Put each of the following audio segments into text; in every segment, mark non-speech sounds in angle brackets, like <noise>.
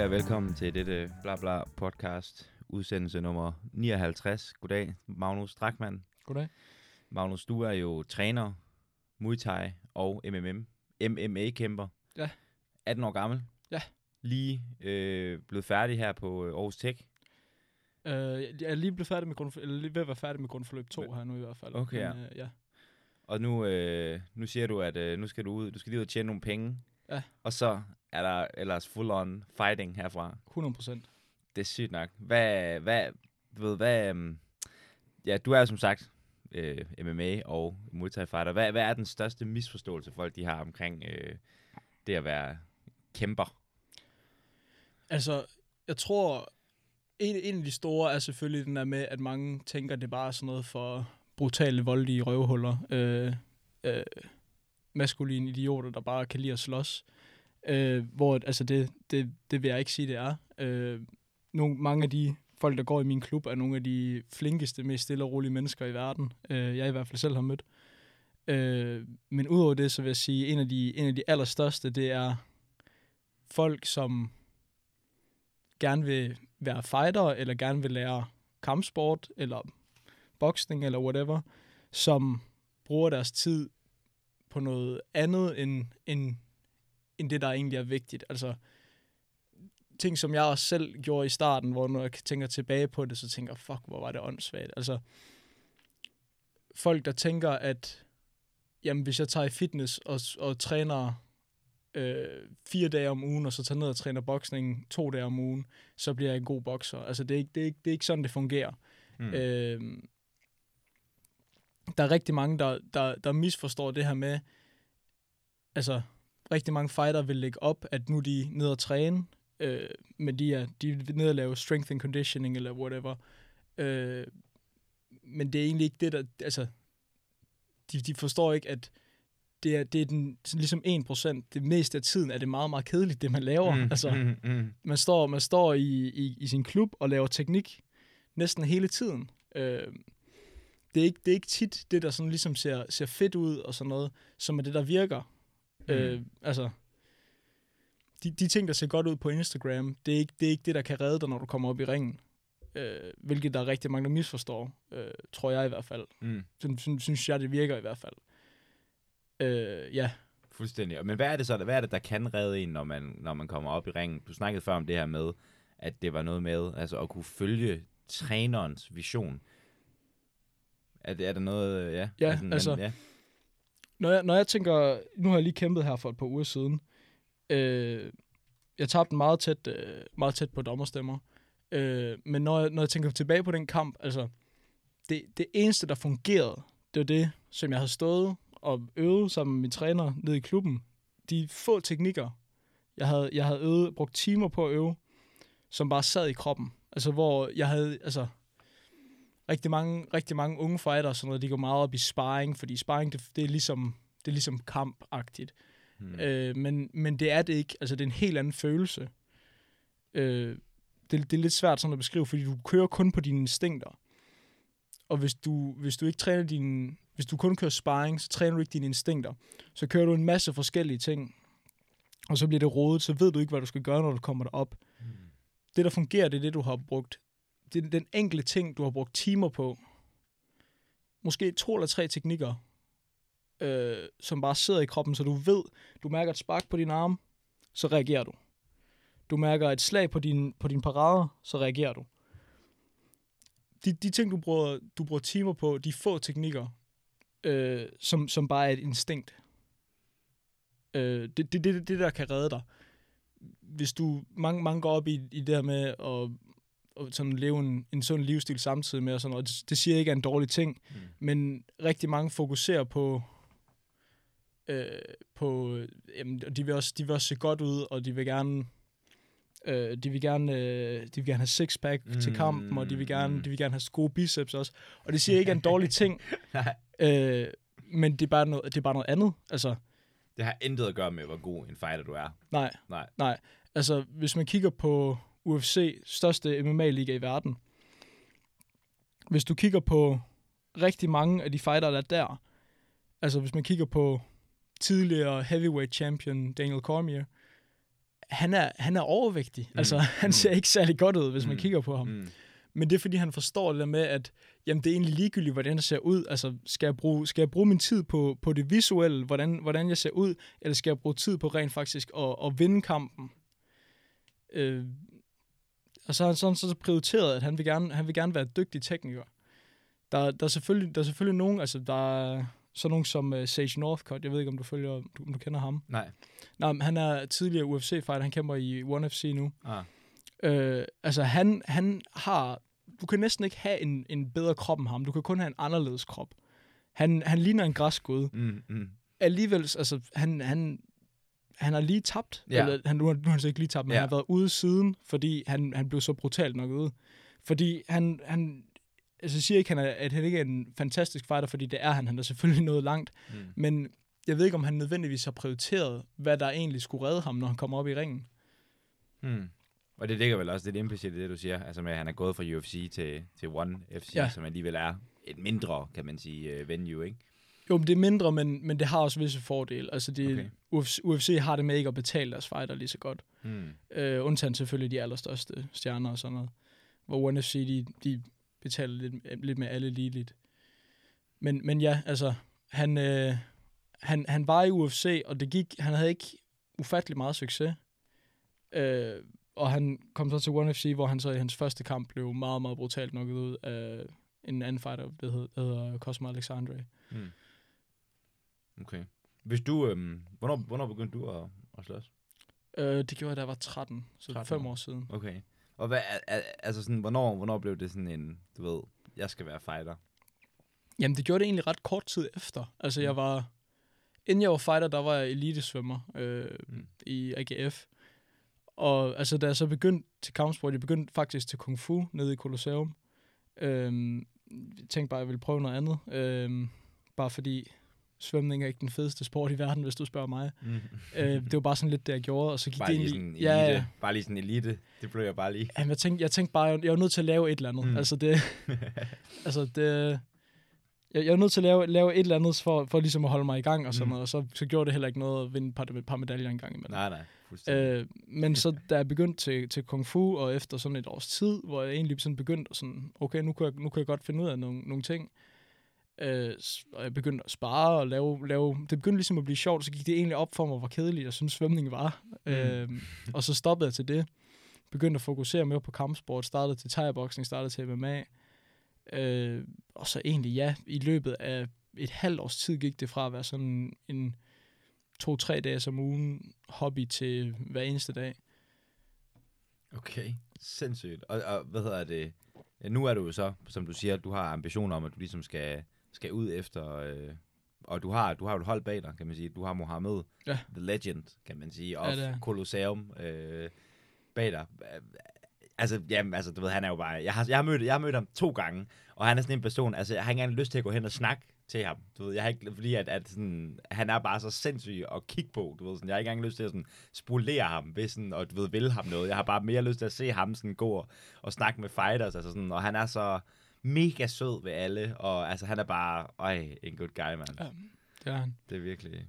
Goddag og velkommen til dette bla bla podcast, udsendelse nummer 59. Goddag, Magnus Drakman. Goddag. Magnus, du er jo træner, Muay Thai og MMM, MMA-kæmper. Ja. 18 år gammel. Ja. Lige øh, blevet færdig her på øh, Aarhus Tech. Uh, jeg er lige blevet færdig med grundforløb, eller lige ved at være færdig med grundforløb 2 her nu i hvert fald. Okay, ja. Men, uh, ja. Og nu, øh, nu siger du, at øh, nu skal du ud, du skal lige ud og tjene nogle penge. Ja. Og så er der ellers full on fighting herfra. 100 procent. Det er sygt nok. Hvad, hvad, du ved, hvad, um, ja, du er som sagt øh, MMA og Muay fighter. Hvad, hvad er den største misforståelse, folk de har omkring øh, det at være kæmper? Altså, jeg tror, en, en af de store er selvfølgelig den der med, at mange tænker, det bare er sådan noget for brutale, voldelige røvhuller. Øh, øh, maskuline idioter, der bare kan lide at slås. Øh, Øh, hvor, altså, det, det, det vil jeg ikke sige, det er. Øh, nogle, mange af de folk, der går i min klub, er nogle af de flinkeste, mest stille og rolige mennesker i verden. Øh, jeg i hvert fald selv har mødt. Øh, men udover det, så vil jeg sige, en af de, en af de allerstørste, det er folk, som gerne vil være fighter, eller gerne vil lære kampsport, eller boksning, eller whatever, som bruger deres tid på noget andet, end, end, end det, der egentlig er vigtigt. Altså, ting, som jeg også selv gjorde i starten, hvor når jeg tænker tilbage på det, så tænker jeg, fuck, hvor var det åndssvagt. Altså, folk, der tænker, at jamen, hvis jeg tager i fitness og, og træner øh, fire dage om ugen, og så tager ned og træner boksning to dage om ugen, så bliver jeg en god bokser. Altså, det er ikke, det er ikke, det er ikke sådan, det fungerer. Mm. Øh, der er rigtig mange, der, der, der misforstår det her med, altså, rigtig mange fighter vil lægge op, at nu er de nede og træne, øh, men de er, de er nede og lave strength and conditioning, eller whatever. Øh, men det er egentlig ikke det, der, altså, de, de forstår ikke, at det er, det er den, ligesom 1%. Det meste af tiden er det meget, meget kedeligt, det man laver. Mm, altså, mm, mm. man står, man står i, i, i sin klub og laver teknik næsten hele tiden. Øh, det, er ikke, det er ikke tit det, der sådan ligesom ser, ser fedt ud og sådan noget, som er det, der virker. Mm. Øh, altså, de, de ting, der ser godt ud på Instagram, det er, ikke, det er ikke det, der kan redde dig, når du kommer op i ringen. Øh, hvilket der er rigtig mange, der misforstår, øh, tror jeg i hvert fald. Mm. Sådan, sådan synes jeg, det virker i hvert fald. Øh, ja, Fuldstændig. Men hvad er det så, hvad er det, der kan redde en, når man, når man kommer op i ringen? Du snakkede før om det her med, at det var noget med altså at kunne følge trænerens vision. Er, det, er der noget, ja? Ja, sådan, altså- ja når jeg, når jeg tænker, nu har jeg lige kæmpet her for et par uger siden. Øh, jeg tabte meget tæt, øh, meget tæt på dommerstemmer. Øh, men når jeg, når jeg tænker tilbage på den kamp, altså, det, det eneste, der fungerede, det var det, som jeg havde stået og øvet sammen med min træner nede i klubben. De få teknikker, jeg havde, jeg havde øvet, brugt timer på at øve, som bare sad i kroppen. Altså, hvor jeg havde, altså, rigtig mange, rigtig mange unge fighter og sådan noget, de går meget op i sparring, fordi sparring, det, det er ligesom, det er ligesom kampagtigt. Mm. Øh, men, men det er det ikke. Altså, det er en helt anden følelse. Øh, det, det er lidt svært sådan at beskrive, fordi du kører kun på dine instinkter. Og hvis du, hvis du ikke træner din, hvis du kun kører sparring, så træner du ikke dine instinkter. Så kører du en masse forskellige ting, og så bliver det rodet, så ved du ikke, hvad du skal gøre, når du kommer derop. Hmm. Det, der fungerer, det er det, du har brugt den, den enkelte ting, du har brugt timer på. Måske to eller tre teknikker, øh, som bare sidder i kroppen, så du ved, du mærker et spark på din arm, så reagerer du. Du mærker et slag på din, på din parade, så reagerer du. De, de ting, du bruger, du bruger timer på, de få teknikker, øh, som, som bare er et instinkt. Øh, det er det, det, det, der kan redde dig. Hvis du, mange, mange går op i, i det der med at, at sådan leve en, en sund livsstil samtidig med, og sådan, og det, det siger jeg ikke er en dårlig ting, Mm. men rigtig mange fokuserer på, øh, på jamen, og de, vil også, de vil også se godt ud, og de vil gerne, øh, de vil gerne, øh, de vil gerne have sixpack mm, til kampen, og de vil, gerne, mm. de vil gerne have gode biceps også. Og det siger ikke er en dårlig ting, <laughs> øh, men det er, bare noget, det er bare noget andet. Altså, Det har intet at gøre med, hvor god en fighter du er. nej, Nej. nej. Altså, hvis man kigger på UFC, største MMA-liga i verden, hvis du kigger på rigtig mange af de fighter, der er der, altså hvis man kigger på tidligere heavyweight champion Daniel Cormier, han er, han er overvægtig. Mm. Altså, <laughs> han Mm. ser ikke særlig godt ud, hvis man Mm. kigger på ham. Mm. Men det er, fordi han forstår det der med, at jamen, det er egentlig ligegyldigt, hvordan jeg ser ud. Altså, skal jeg bruge, skal jeg bruge min tid på, på det visuelle, hvordan, hvordan jeg ser ud, eller skal jeg bruge tid på rent faktisk at, at vinde kampen? Øh, og så har han sådan så prioriteret, at han vil gerne, han vil gerne være dygtig tekniker. Der, der, er selvfølgelig, der er selvfølgelig nogen, altså der er sådan nogen som uh, Sage Northcutt, jeg ved ikke, om du følger, om du kender ham. Nej. Nej, men han er tidligere UFC-fighter, han kæmper i ONE FC nu. Ah. Øh, altså, han, han har... Du kan næsten ikke have en, en bedre krop end ham. Du kan kun have en anderledes krop. Han, han ligner en græsgud. Mm. Mm. Alligevel, altså, han, han, han har lige tabt. Ja. Eller, han, nu, har, nu har han så ikke lige tabt, men Ja. han har været ude siden, fordi han, han blev så brutalt nok ude. Fordi han, han altså, siger ikke, han er, at han ikke er en fantastisk fighter, fordi det er han. Han er selvfølgelig <laughs> nået langt. Mm. Men jeg ved ikke, om han nødvendigvis har prioriteret, hvad der egentlig skulle redde ham, når han kommer op i ringen. Mm. Og det ligger vel også lidt implicit i det, du siger, altså med, at han er gået fra UFC til, til One FC, Ja. ja. som alligevel er et mindre, kan man sige, øh, venue, ikke? Jo, men det er mindre, men, men det har også visse fordele. Altså, det, Okay. UFC, UFC har det med ikke at betale deres fighter lige så godt. Mm. Øh, undtagen selvfølgelig de allerstørste stjerner og sådan noget. Hvor ONE FC, de, de betaler lidt, lidt med alle ligeligt. Men, men ja, altså, han, øh, han, han var i UFC, og det gik, han havde ikke ufattelig meget succes. Øh, og han kom så til ONE FC, hvor han så i hans første kamp blev meget, meget brutalt nokket ud af en anden fighter, der hedder, der hedder Cosmo Alexandre. Mm. Okay. Hvis du, øhm, hvornår, hvornår begyndte du at, at slås? Øh, det gjorde jeg, da jeg var 13, så 13 fem år. siden. Okay. Og hvad, altså sådan, hvornår, hvornår blev det sådan en, du ved, jeg skal være fighter? Jamen, det gjorde det egentlig ret kort tid efter. Altså, jeg var... Inden jeg var fighter, der var jeg elitesvømmer øh, Mm. mm. i AGF. Og altså, da jeg så begyndte til kampsport, jeg begyndte faktisk til kung fu nede i Colosseum. Øh, jeg tænkte bare, at jeg ville prøve noget andet. Øh, bare fordi svømning er ikke den fedeste sport i verden, hvis du spørger mig. Mm. øh, det var bare sådan lidt det, jeg gjorde, og så gik Bare det sådan elite. Ja, ja. Bare lige sådan elite. Det blev jeg bare lige. Jamen, jeg tænkte, jeg tænkte bare, jeg, jeg var nødt til at lave et eller andet. Mm. Altså, det, <laughs> altså det, jeg, jeg var nødt til at lave, lave et eller andet for, for ligesom at holde mig i gang og sådan Mm. noget, og så, så gjorde det heller ikke noget at vinde et par, et par medaljer en gang imellem. nej, nej. Fuldstændig. Øh, men så <laughs> da jeg begyndte til, til kung fu, og efter sådan et års tid, hvor jeg egentlig sådan begyndte at sådan, okay, nu kan jeg, nu kan jeg godt finde ud af nogle, nogle ting, øh, og jeg begyndte at spare og lave, lave, det begyndte ligesom at blive sjovt, så gik det egentlig op for mig, hvor kedeligt jeg synes svømning var. Mm. Øh, og så stoppede jeg til det. Begyndte at fokusere mere på kampsport, startede til thai-boxing, startede til MMA. Øh, og så egentlig, ja, i løbet af et halvt års tid gik det fra at være sådan en to-tre dage om ugen hobby til hver eneste dag. Okay, sindssygt. Og, og hvad hedder det? Nu er du jo så, som du siger, du har ambitioner om, at du ligesom skal, skal ud efter... Øh, og du har, du har jo et hold bag dig, kan man sige. Du har Mohammed, Ja. the legend, kan man sige, Ja, det er. Colosseum øh, bag dig. Altså, jamen, altså, du ved, han er jo bare... Jeg har, jeg, har mødt, jeg har mødt ham to gange, og han er sådan en person, altså, jeg har ikke engang lyst til at gå hen og snakke til ham. Du ved, jeg har ikke, fordi at, at sådan, han er bare så sindssyg at kigge på, du ved, sådan, jeg har ikke engang lyst til at sådan, spolere ham, ved sådan, og du ved, vil ham noget. Jeg har bare mere lyst til at se ham sådan gå og, og snakke med fighters, altså sådan, og han er så mega sød ved alle, og altså, han er bare, øj, en good guy, mand. Ja, det er han. Det er virkelig,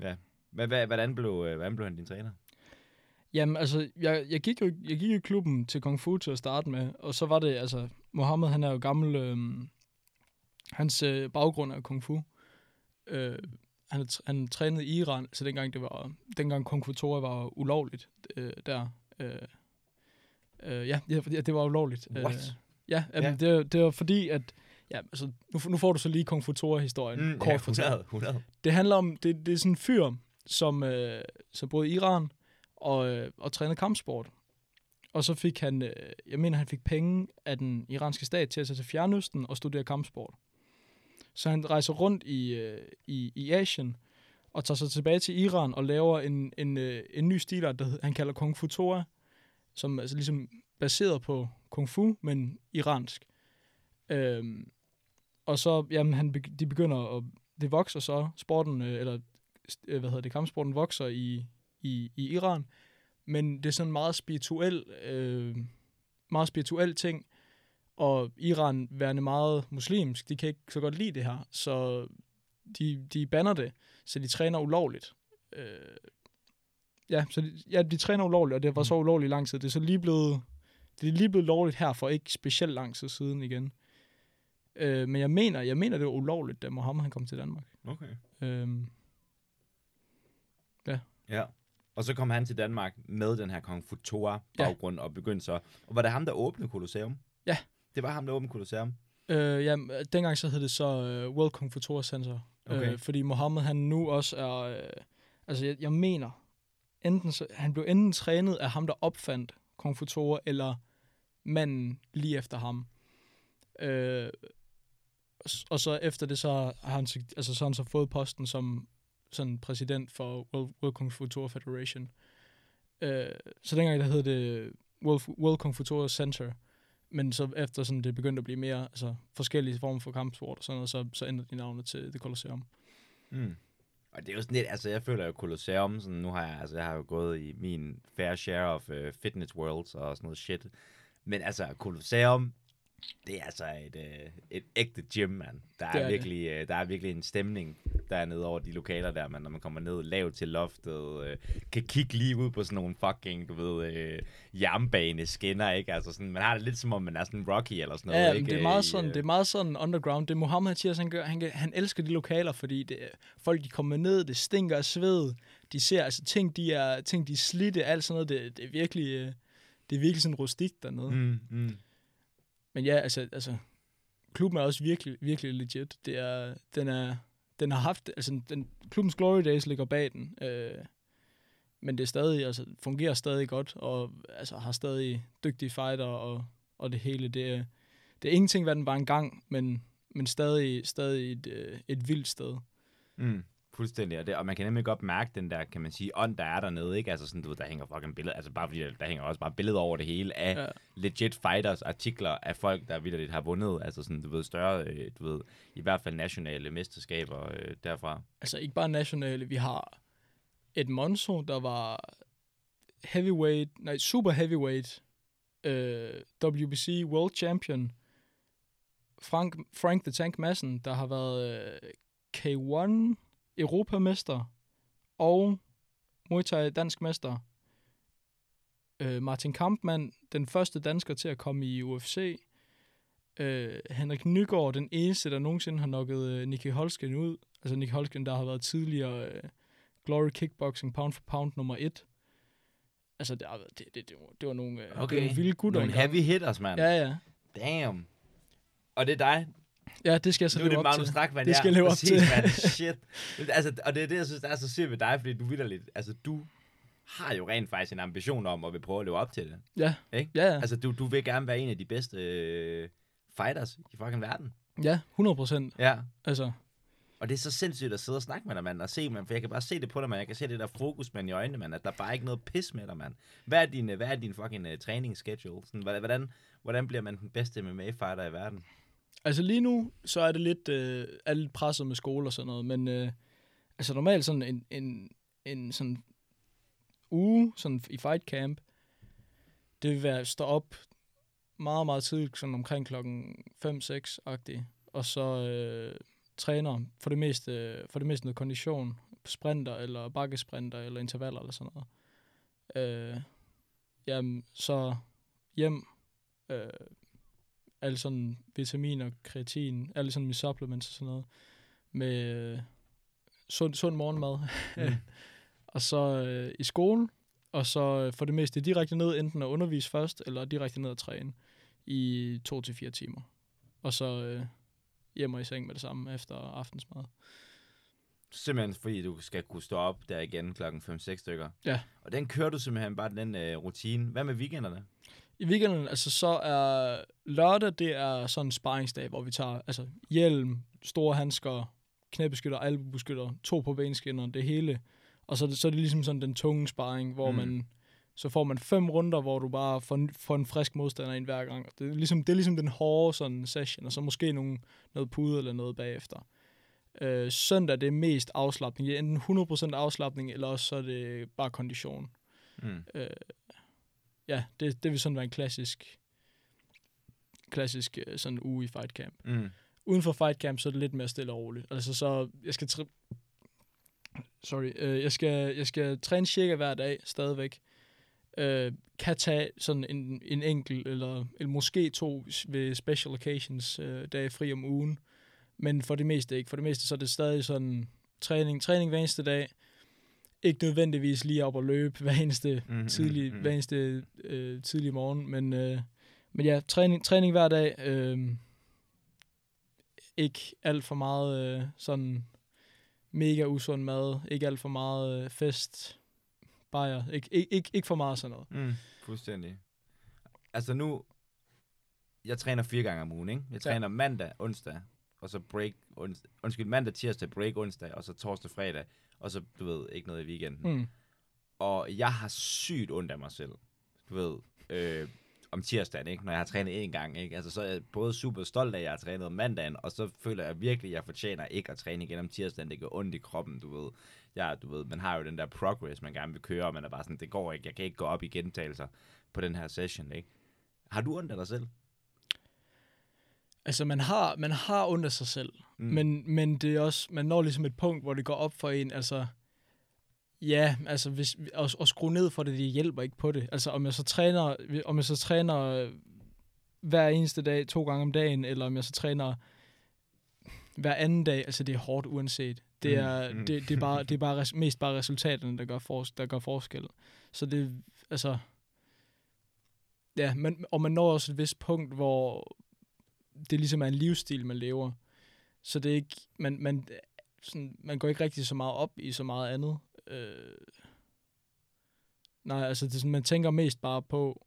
ja. Hvad, hvad, hvordan, blev, øh, hvordan blev han din træner? Jamen, altså, jeg, jeg, gik jo, jeg gik jo i klubben til Kung Fu til at starte med, og så var det, altså, Mohammed, han er jo gammel, øhm, hans øh, baggrund er Kung Fu. Øh, han, han trænede i Iran, så dengang, det var, dengang Kung Fu Tora var ulovligt øh, der. Øh, øh, ja, ja, det det var ulovligt. What? Øh, ja, jamen, Ja. Det, det var fordi, at, ja, altså, nu, nu får du så lige Kung Fu Tora-historien, mm, kort ja, fortalt. 100, 100. Det handler om, det, det er sådan en fyr, som, øh, som boede i Iran og, øh, og trænede kampsport. Og så fik han, øh, jeg mener, han fik penge af den iranske stat til at tage til Fjernøsten og studere kampsport. Så han rejser rundt i, øh, i, i Asien og tager sig tilbage til Iran og laver en, en, øh, en ny stil, der han kalder Kung Fu Tora, som altså ligesom baseret på Kung Fu, men iransk. Øhm, og så, jamen, han, de begynder at, det vokser så, sporten, øh, eller øh, hvad hedder det, kampsporten vokser i, i, i Iran, men det er sådan en meget spirituel, øh, meget spirituel ting, og Iran værende meget muslimsk, de kan ikke så godt lide det her, så de, de banner det, så de træner ulovligt. Øh, ja, så de, ja, de træner ulovligt, og det var så Mm. ulovligt i lang tid. Det er så lige blevet, det er lige blevet lovligt her for ikke specielt lang tid siden igen. Øh, men jeg mener, jeg mener, det var ulovligt, da Mohammed han kom til Danmark. Okay. Øhm, Ja. Og så kom han til Danmark med den her Kung Fu Tora baggrund ja. og begyndte så... Og var det ham, der åbnede Colosseum? Ja. Det var ham, der åbnede Colosseum? øh, ja, dengang så hed det så uh, World Kung Fu Center. Okay. Øh, fordi Mohammed han nu også er... Øh, altså, jeg, jeg mener, enten så, han blev enten trænet af ham, der opfandt Kung Fu Tour, eller manden lige efter ham. Øh, og så efter det, så har han, altså, så han så fået posten som sådan præsident for World, World Kung Fu Tour Federation. Øh, så dengang der hed det World, World Kung Fu Tour Center, men så efter sådan det begyndte at blive mere altså, forskellige former for kampsport og sådan noget, så, så ændrede de navnet til The Colosseum. Mm. Og det er jo sådan lidt, altså jeg føler jo Colosseum, sådan, nu har jeg, altså jeg har jo gået i min fair share of uh, fitness worlds og sådan noget shit. Men altså, Colosseum, det er altså et, uh, et ægte gym, mand. Der er, Det er virkelig, uh, der er virkelig en stemning dernede over de lokaler der, man, når man kommer ned lavt til loftet, uh, kan kigge lige ud på sådan nogle fucking, du ved, uh, jernbaneskinner, ikke? Altså sådan, man har det lidt som om, man er sådan Rocky eller sådan noget, Ja, ikke? det er meget I, sådan, øh, det er meget sådan underground. Det Mohammed siger, han, gør, han, han elsker de lokaler, fordi det, folk de kommer ned, det stinker af sved. De ser altså ting, de er, ting, de er slidte, alt sådan noget. Det, det er virkelig, øh, det er virkelig sådan rustikt dernede. Mm. Mm. Men ja, altså, altså, klubben er også virkelig, virkelig legit. Det er, den er, den har haft, altså, den, klubbens Glory Days ligger bag den. Øh, men det er stadig, altså, fungerer stadig godt, og altså, har stadig dygtige fighter og, og det hele. Det er, det er ingenting, hvad den var engang, men, men stadig, stadig et, øh, et vildt sted. Mm, fuldstændig. Og, det, og man kan nemlig godt mærke den der, kan man sige, ånd, der er dernede, ikke? Altså sådan, du ved, der hænger fucking billeder, altså bare fordi, der, der hænger også bare billeder over det hele af Ja. legit fighters, artikler af folk, der vidderligt har vundet, altså sådan, du ved, større, øh, du ved, i hvert fald nationale mesterskaber øh, derfra. Altså ikke bare nationale, vi har et Monzo, der var heavyweight, nej, super heavyweight, øh, WBC World Champion, Frank, Frank the Tank Madsen, der har været øh, K1 Europamester og Muay Thai dansk mester. Øh, Martin Kampmann, den første dansker til at komme i UFC. Øh, Henrik Nygaard, den eneste, der nogensinde har nokket øh, Nicky Holsken ud. Altså Nicky Holsken, der har været tidligere øh, Glory Kickboxing Pound for Pound nummer et. Altså, det, det, det, det, var, det var nogle, øh, det var nogle vilde gutter. Nogle heavy hitters, mand. Ja, ja. Damn. Og det er dig. Ja, det skal jeg så nu er leve det op til. Strakman, Det skal jeg leve op til. Man. <laughs> Shit. Altså, og det er det, jeg synes, der er så sygt ved dig, fordi du vidderligt, altså du har jo rent faktisk en ambition om at vil prøve at leve op til det. Ja, Ikke? ja, ja. Altså, du, du vil gerne være en af de bedste øh, fighters i fucking verden. ja 100 procent. Ja. Altså, Og det er så sindssygt at sidde og snakke med dig, mand, og se, man, for jeg kan bare se det på dig, man. Jeg kan se det der fokus, man, i øjnene, man, at der bare ikke noget pis med dig, mand. Hvad er din, øh, hvad er din fucking uh, træningsschedule? Sådan, hvordan, hvordan, hvordan bliver man den bedste MMA-fighter i verden? Altså lige nu, så er det lidt, øh, er lidt presset med skole og sådan noget, men øh, altså normalt sådan en, en, en sådan uge sådan i fight camp, det vil være at stå op meget, meget tidligt, sådan omkring klokken 5-6-agtigt, og så øh, træner for det meste, for det meste noget kondition, sprinter eller bakkesprinter eller intervaller eller sådan noget. Øh, jamen, så hjem, øh, alle sådan vitaminer, kreatin, alle sådan mine supplements og sådan noget, med øh, sund, sund morgenmad. Mm. <laughs> og så øh, i skolen, og så øh, for det meste direkte ned, enten at undervise først, eller direkte ned at træne i to til fire timer. Og så øh, hjem og i seng med det samme efter aftensmad. Simpelthen fordi du skal kunne stå op der igen klokken 5-6 stykker. Ja. Og den kører du simpelthen bare den øh, rutine. Hvad med weekenderne? I weekenden, altså så er lørdag, det er sådan en sparringsdag, hvor vi tager altså hjelm, store handsker, knæbeskytter, albubeskytter, to på benskinner, det hele. Og så, så er det ligesom sådan den tunge sparring, hvor Mm. man, så får man fem runder, hvor du bare får, en- får en frisk modstander ind hver gang. Det er ligesom, det er ligesom den hårde sådan session, og så måske nogle, noget pude eller noget bagefter. Øh, søndag det er mest afslappning. Det er enten 100% afslappning, eller også så er det bare kondition. Mm. Øh, ja, det, det vil sådan være en klassisk, klassisk øh, sådan uge i fight camp. Mm. Uden for fight camp, så er det lidt mere stille og roligt. Altså så, jeg skal, træ- sorry, øh, jeg, skal, jeg skal træne cirka hver dag stadigvæk. Øh, kan tage sådan en, en enkelt, eller, eller måske to ved special occasions øh, dage fri om ugen. Men for det meste ikke. For det meste så er det stadig sådan træning, træning hver eneste dag. Ikke nødvendigvis lige op og løbe hver eneste Mhm, tidlig, mhm. hver eneste øh, tidlig morgen, men, øh, men ja, træning, træning hver dag. Øh, ikke alt for meget øh, sådan mega usund mad, ikke alt for meget øh, fest, bajer, ikke, ikke, ikke, ikke for meget sådan noget. Mm, fuldstændig. Altså nu, jeg træner fire gange om ugen, ikke? Jeg Ja. træner mandag, onsdag, og så break, ons, undskyld, mandag, tirsdag, break onsdag, og så torsdag, fredag, og så, du ved, ikke noget i weekenden. Mm. Og jeg har sygt ondt af mig selv, du ved, øh, om tirsdagen, ikke? Når jeg har trænet én gang, ikke? Altså, så er jeg både super stolt af, at jeg har trænet om mandagen, og så føler jeg virkelig, at jeg fortjener ikke at træne igen om tirsdagen. Det gør ondt i kroppen, du ved. Jeg, du ved, man har jo den der progress, man gerne vil køre, og man er bare sådan, det går ikke, jeg kan ikke gå op i gentagelser på den her session, ikke? Har du ondt af dig selv? Altså, man har, man har af sig selv, Mm. men, men det er også, man når ligesom et punkt, hvor det går op for en, altså, ja, altså, hvis, at, at skrue ned for det, det hjælper ikke på det. Altså, om jeg så træner, om jeg så træner hver eneste dag, to gange om dagen, eller om jeg så træner hver anden dag, altså, det er hårdt uanset. Det Mm, er, mm. det, det er, bare, det er bare res, mest bare resultaterne, der gør, for, der gør forskel. Så det, altså, ja, man, og man når også et vist punkt, hvor det ligesom er en livsstil, man lever. Så det er ikke, man, man, sådan, man går ikke rigtig så meget op i så meget andet. Øh, nej, altså det er sådan, man tænker mest bare på,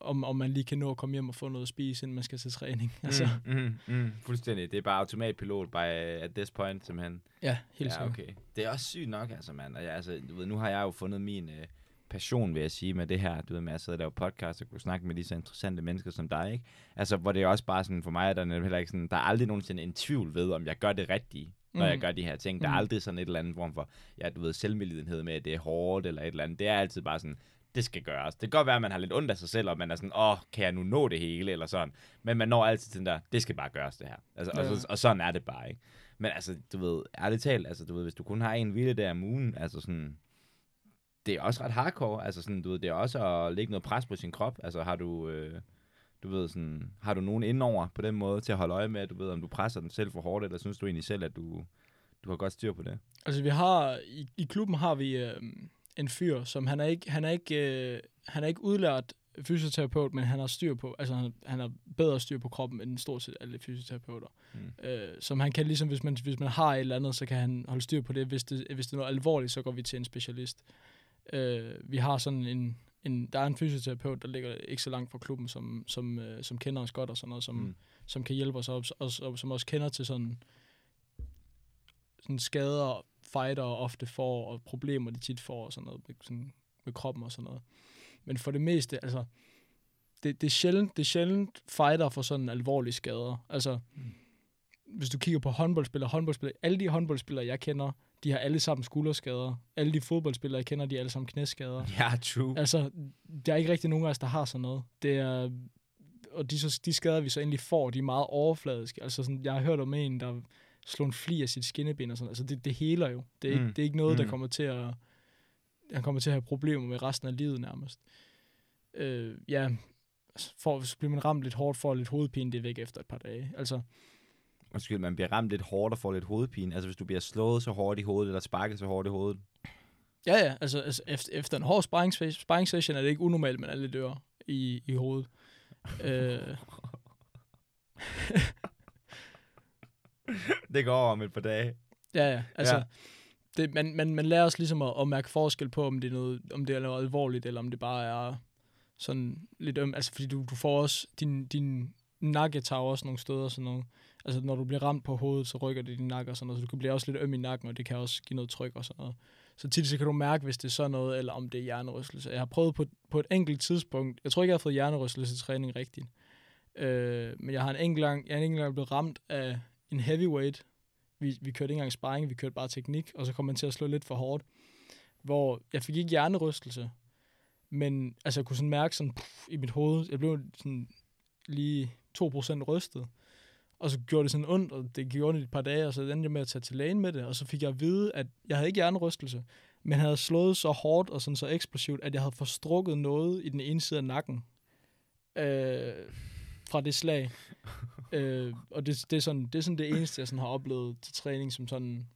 om, om man lige kan nå at komme hjem og få noget at spise, inden man skal til træning. <laughs> Altså, Mm, mm, mm, fuldstændig. Det er bare automatpilot by at this point, simpelthen. ja, helt ja, okay. Det er også sygt nok, altså, mand. Og jeg, altså, du ved, nu har jeg jo fundet min øh, passion, vil jeg sige, med det her. Du ved, med at sidde og lave podcast og kunne snakke med lige så interessante mennesker som dig, ikke? Altså, hvor det er også bare sådan, for mig er der heller ikke sådan, der er aldrig nogensinde en tvivl ved, om jeg gør det rigtige, når mm. jeg gør de her ting. Der er Mhm. aldrig sådan et eller andet form for, ja, du ved, selvmedlidenhed med, at det er hårdt eller et eller andet. Det er altid bare sådan, det skal gøres. Det kan godt være, at man har lidt ondt af sig selv, og man er sådan, åh, kan jeg nu nå det hele, eller sådan. Men man når altid den der, det skal bare gøres, det her. Altså, ja. Ja. og, så, og sådan er det bare, ikke? Men altså, du ved, ærligt talt, altså, du ved, hvis du kun har en hvile der om ugen, altså sådan, det er også ret hardcore, altså sådan, du ved, det er også at lægge noget pres på sin krop, altså har du, øh, du ved sådan, har du nogen indover på den måde til at holde øje med, du ved, om du presser den selv for hårdt, eller synes du egentlig selv, at du, du har godt styr på det? Altså vi har, i, i klubben har vi øh, en fyr, som han er ikke, han er ikke, øh, han er ikke udlært fysioterapeut, men han har styr på, altså han, han har bedre styr på kroppen end stort set alle fysioterapeuter. Mm. Øh, som han kan ligesom, hvis man, hvis man har et eller andet, så kan han holde styr på det. Hvis det, hvis det er noget alvorligt, så går vi til en specialist. Øh, vi har sådan en, en, der er en fysioterapeut, der ligger ikke så langt fra klubben, som, som, øh, som kender os godt og sådan noget, som, Mm. som kan hjælpe os, og, og, og som også kender til sådan, sådan skader, fighter ofte får, og problemer, de tit får, og sådan noget, med, sådan, med kroppen og sådan noget. Men for det meste, altså, det, det, er sjældent, det er sjældent fighter for sådan alvorlige skader. Altså, Mm. hvis du kigger på håndboldspillere, håndboldspillere, alle de håndboldspillere, jeg kender, de har alle sammen skulderskader. Alle de fodboldspillere, jeg kender, de har alle sammen knæskader. <laughs> Ja, true. Altså, der er ikke rigtig nogen af os, der har sådan noget. Det er, og de, så, de skader, vi så endelig får, de er meget overfladiske. Altså, sådan, jeg har hørt om en, der slog en fli af sit skinneben og sådan. Altså, det, det heler jo. Det er, ikke, Mm. det er ikke noget, Mm. der kommer til at... Han kommer til at have problemer med resten af livet nærmest. Øh, ja, for, så bliver man ramt lidt hårdt for lidt hovedpine, det er væk efter et par dage. Altså, Undskyld, man bliver ramt lidt hårdt og får lidt hovedpine. Altså, hvis du bliver slået så hårdt i hovedet, eller sparket så hårdt i hovedet. ja, ja, altså, altså efter, efter en hård sparring, sparring session er det ikke unormalt, men alle dør i, i hovedet. øh, <laughs> det går over om et par dage. Ja, ja. Altså, Ja. Det, man, man, man lærer os ligesom at, at mærke forskel på, om det, er noget, om det er noget alvorligt, eller om det bare er sådan lidt øm. Altså, fordi du, du får også, din, din nakke tager også nogle steder, sådan nogle, altså når du bliver ramt på hovedet, så rykker det din nakke og sådan noget, så du kan blive også lidt øm i nakken, og det kan også give noget tryk og sådan noget. Så tit så kan du mærke, hvis det er sådan noget, eller om det er hjernerystelse. Jeg har prøvet på, på et enkelt tidspunkt, jeg tror ikke, jeg har fået hjernerystelse træning rigtigt, øh, men jeg har en enkelt gang, jeg er en enkelt gang blevet ramt af en heavyweight, vi, vi kørte ikke engang sparring, vi kørte bare teknik, og så kom man til at slå lidt for hårdt. Hvor jeg fik ikke hjernerystelse, men altså, jeg kunne sådan mærke sådan puff, i mit hoved, jeg blev sådan lige 2% rystet. Og så gjorde det sådan ondt, og det gjorde ondt i et par dage, og så endte jeg med at tage til lægen med det. Og så fik jeg at vide, at jeg havde ikke hjernerystelse, men havde slået så hårdt og sådan så eksplosivt, at jeg havde forstrukket noget i den ene side af nakken øh, fra det slag. <laughs> øh, og det, det, er sådan, det er sådan det eneste, jeg sådan har oplevet til træning, som sådan,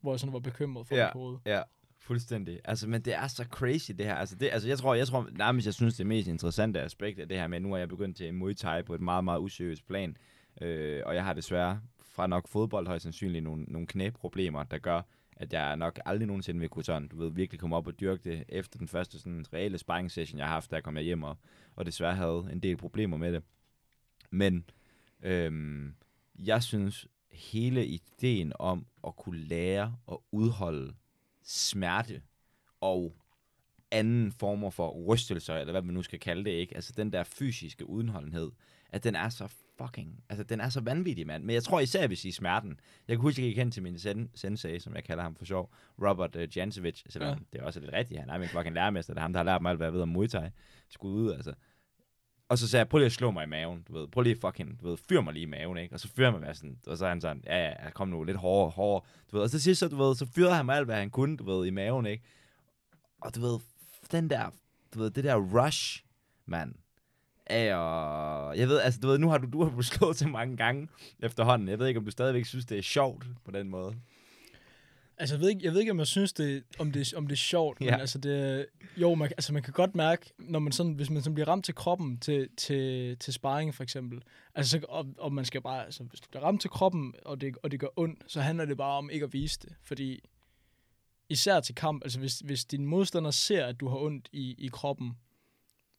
hvor jeg sådan var bekymret for Ja. mit hoved. Ja, fuldstændig. Altså, men det er så crazy, det her. Altså, det, altså jeg tror, jeg tror nærmest, jeg synes, det mest interessante aspekt af det her med, nu er jeg begyndt til Muay Thai på et meget, meget useriøst plan. Øh, og jeg har desværre fra nok fodbold højst sandsynligt nogle, nogle knæproblemer, der gør, at jeg nok aldrig nogensinde vil kunne sådan, du ved, virkelig komme op og dyrke det efter den første sådan reelle sparring session, jeg har haft, da jeg kom hjem og, og desværre havde en del problemer med det. Men øhm, jeg synes, hele ideen om at kunne lære at udholde smerte og anden former for rystelser, eller hvad man nu skal kalde det, ikke? Altså den der fysiske udenholdenhed, at den er så fucking, altså den er så vanvittig, mand. Men jeg tror især, jeg vil sige smerten. Jeg kan huske, at jeg gik hen til min sen- sensei, som jeg kalder ham for sjov, Robert uh, Jankovic, selvom Ja. ja. det er også lidt rigtigt, han er min fucking lærermester, det er ham, der har lært mig alt, hvad jeg ved om Muay Thai. Skud ud, altså. Og så sagde jeg, prøv lige at slå mig i maven, du ved. Prøv lige fucking, du ved, fyr mig lige i maven, ikke? Og så fyrer man mig sådan, og så er han sådan, ja, ja, kom nu, lidt hårdere, hårdere, du ved. Og så sidst, så, du ved, så fyrede han mig alt, hvad han kunne, du ved, i maven, ikke? Og du ved, den der, du ved, det der rush, mand, og jeg ved, altså, du ved, nu har du, du har blevet <laughs> slået til mange gange efterhånden. Jeg ved ikke, om du stadigvæk synes, det er sjovt på den måde. Altså, jeg ved ikke, jeg ved ikke om jeg synes, det, om, det, om det er sjovt, men Ja. altså, det, jo, man, altså, man kan godt mærke, når man sådan, hvis man sådan bliver ramt til kroppen til, til, til sparring for eksempel, altså, så, og, og man skal bare, altså, hvis du bliver ramt til kroppen, og det, og det gør ondt, så handler det bare om ikke at vise det, fordi især til kamp, altså hvis, hvis din modstander ser, at du har ondt i, i kroppen,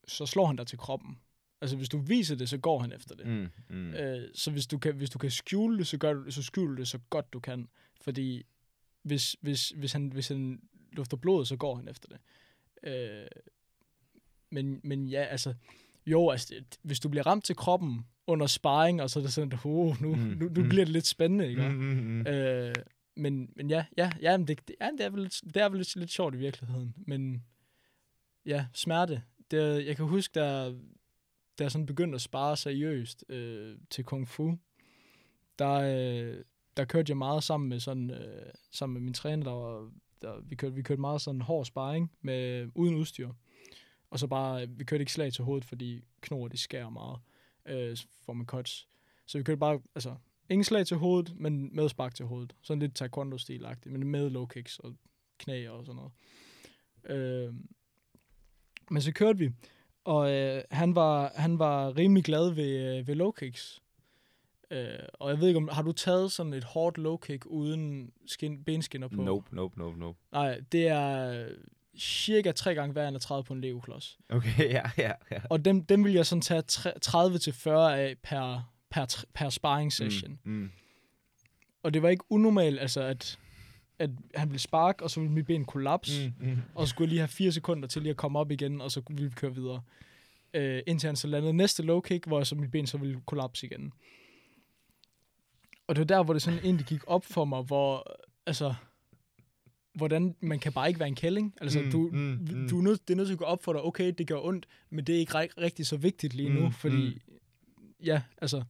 så slår han dig til kroppen. Altså hvis du viser det, så går han efter det. Mm, mm. Øh, så hvis du, kan, hvis du kan skjule det, så, gør du, så skjul det så godt du kan. Fordi hvis, hvis, hvis, han, hvis han lufter blod, så går han efter det. Øh, men, men ja, altså, jo, altså, hvis du bliver ramt til kroppen under sparring, og så er det sådan, oh, nu, Mm, nu, nu mm. bliver det lidt spændende, ikke? Mm, mm, mm. Øh, men, men ja, ja, ja, men det, det, ja, det er vel, lidt, det er vel lidt, lidt sjovt i virkeligheden. Men ja, smerte. Det, jeg kan huske, da, da jeg sådan begyndte at spare seriøst øh, til kung fu, der, øh, der kørte jeg meget sammen med sådan øh, sammen med min træner, der var, der, vi, kørte, vi kørte meget sådan hård sparring med, uden udstyr. Og så bare, øh, vi kørte ikke slag til hovedet, fordi knor, det skærer meget, øh, for man cuts. Så vi kørte bare, altså, ingen slag til hovedet, men med spark til hovedet. Sådan lidt taekwondo-stil-agtigt, men med low kicks og knæ og sådan noget. Øh, men så kørte vi, og øh, han, var, han var rimelig glad ved, øh, ved low kicks. Øh, og jeg ved ikke, om har du taget sådan et hårdt low kick uden skin, benskinner på? Nope, nope, nope, nope. Nej, det er cirka tre gange værre end at træde på en Lego-klods. Okay, <laughs> ja, ja, ja. Og dem, dem vil jeg sådan tage tre- 30-40 af per, per, per sparring session. Mm, mm. Og det var ikke unormalt, altså at, at han ville sparke, og så ville mit ben kollapse, mm. Mm, mm. og så skulle jeg lige have fire sekunder til lige at komme op igen, og så ville vi køre videre. Øh, indtil han så landede næste low kick, hvor så mit ben så ville kollapse igen. Og det var der, hvor det sådan egentlig gik op for mig, hvor, altså, hvordan man kan bare ikke være en kælling. Altså, Mm, du, mm, mm, mm. du er nødt, det er nødt til at gå op for dig, okay, det gør ondt, men det er ikke ri- rigtig så vigtigt lige nu, Mm, fordi, ja, altså,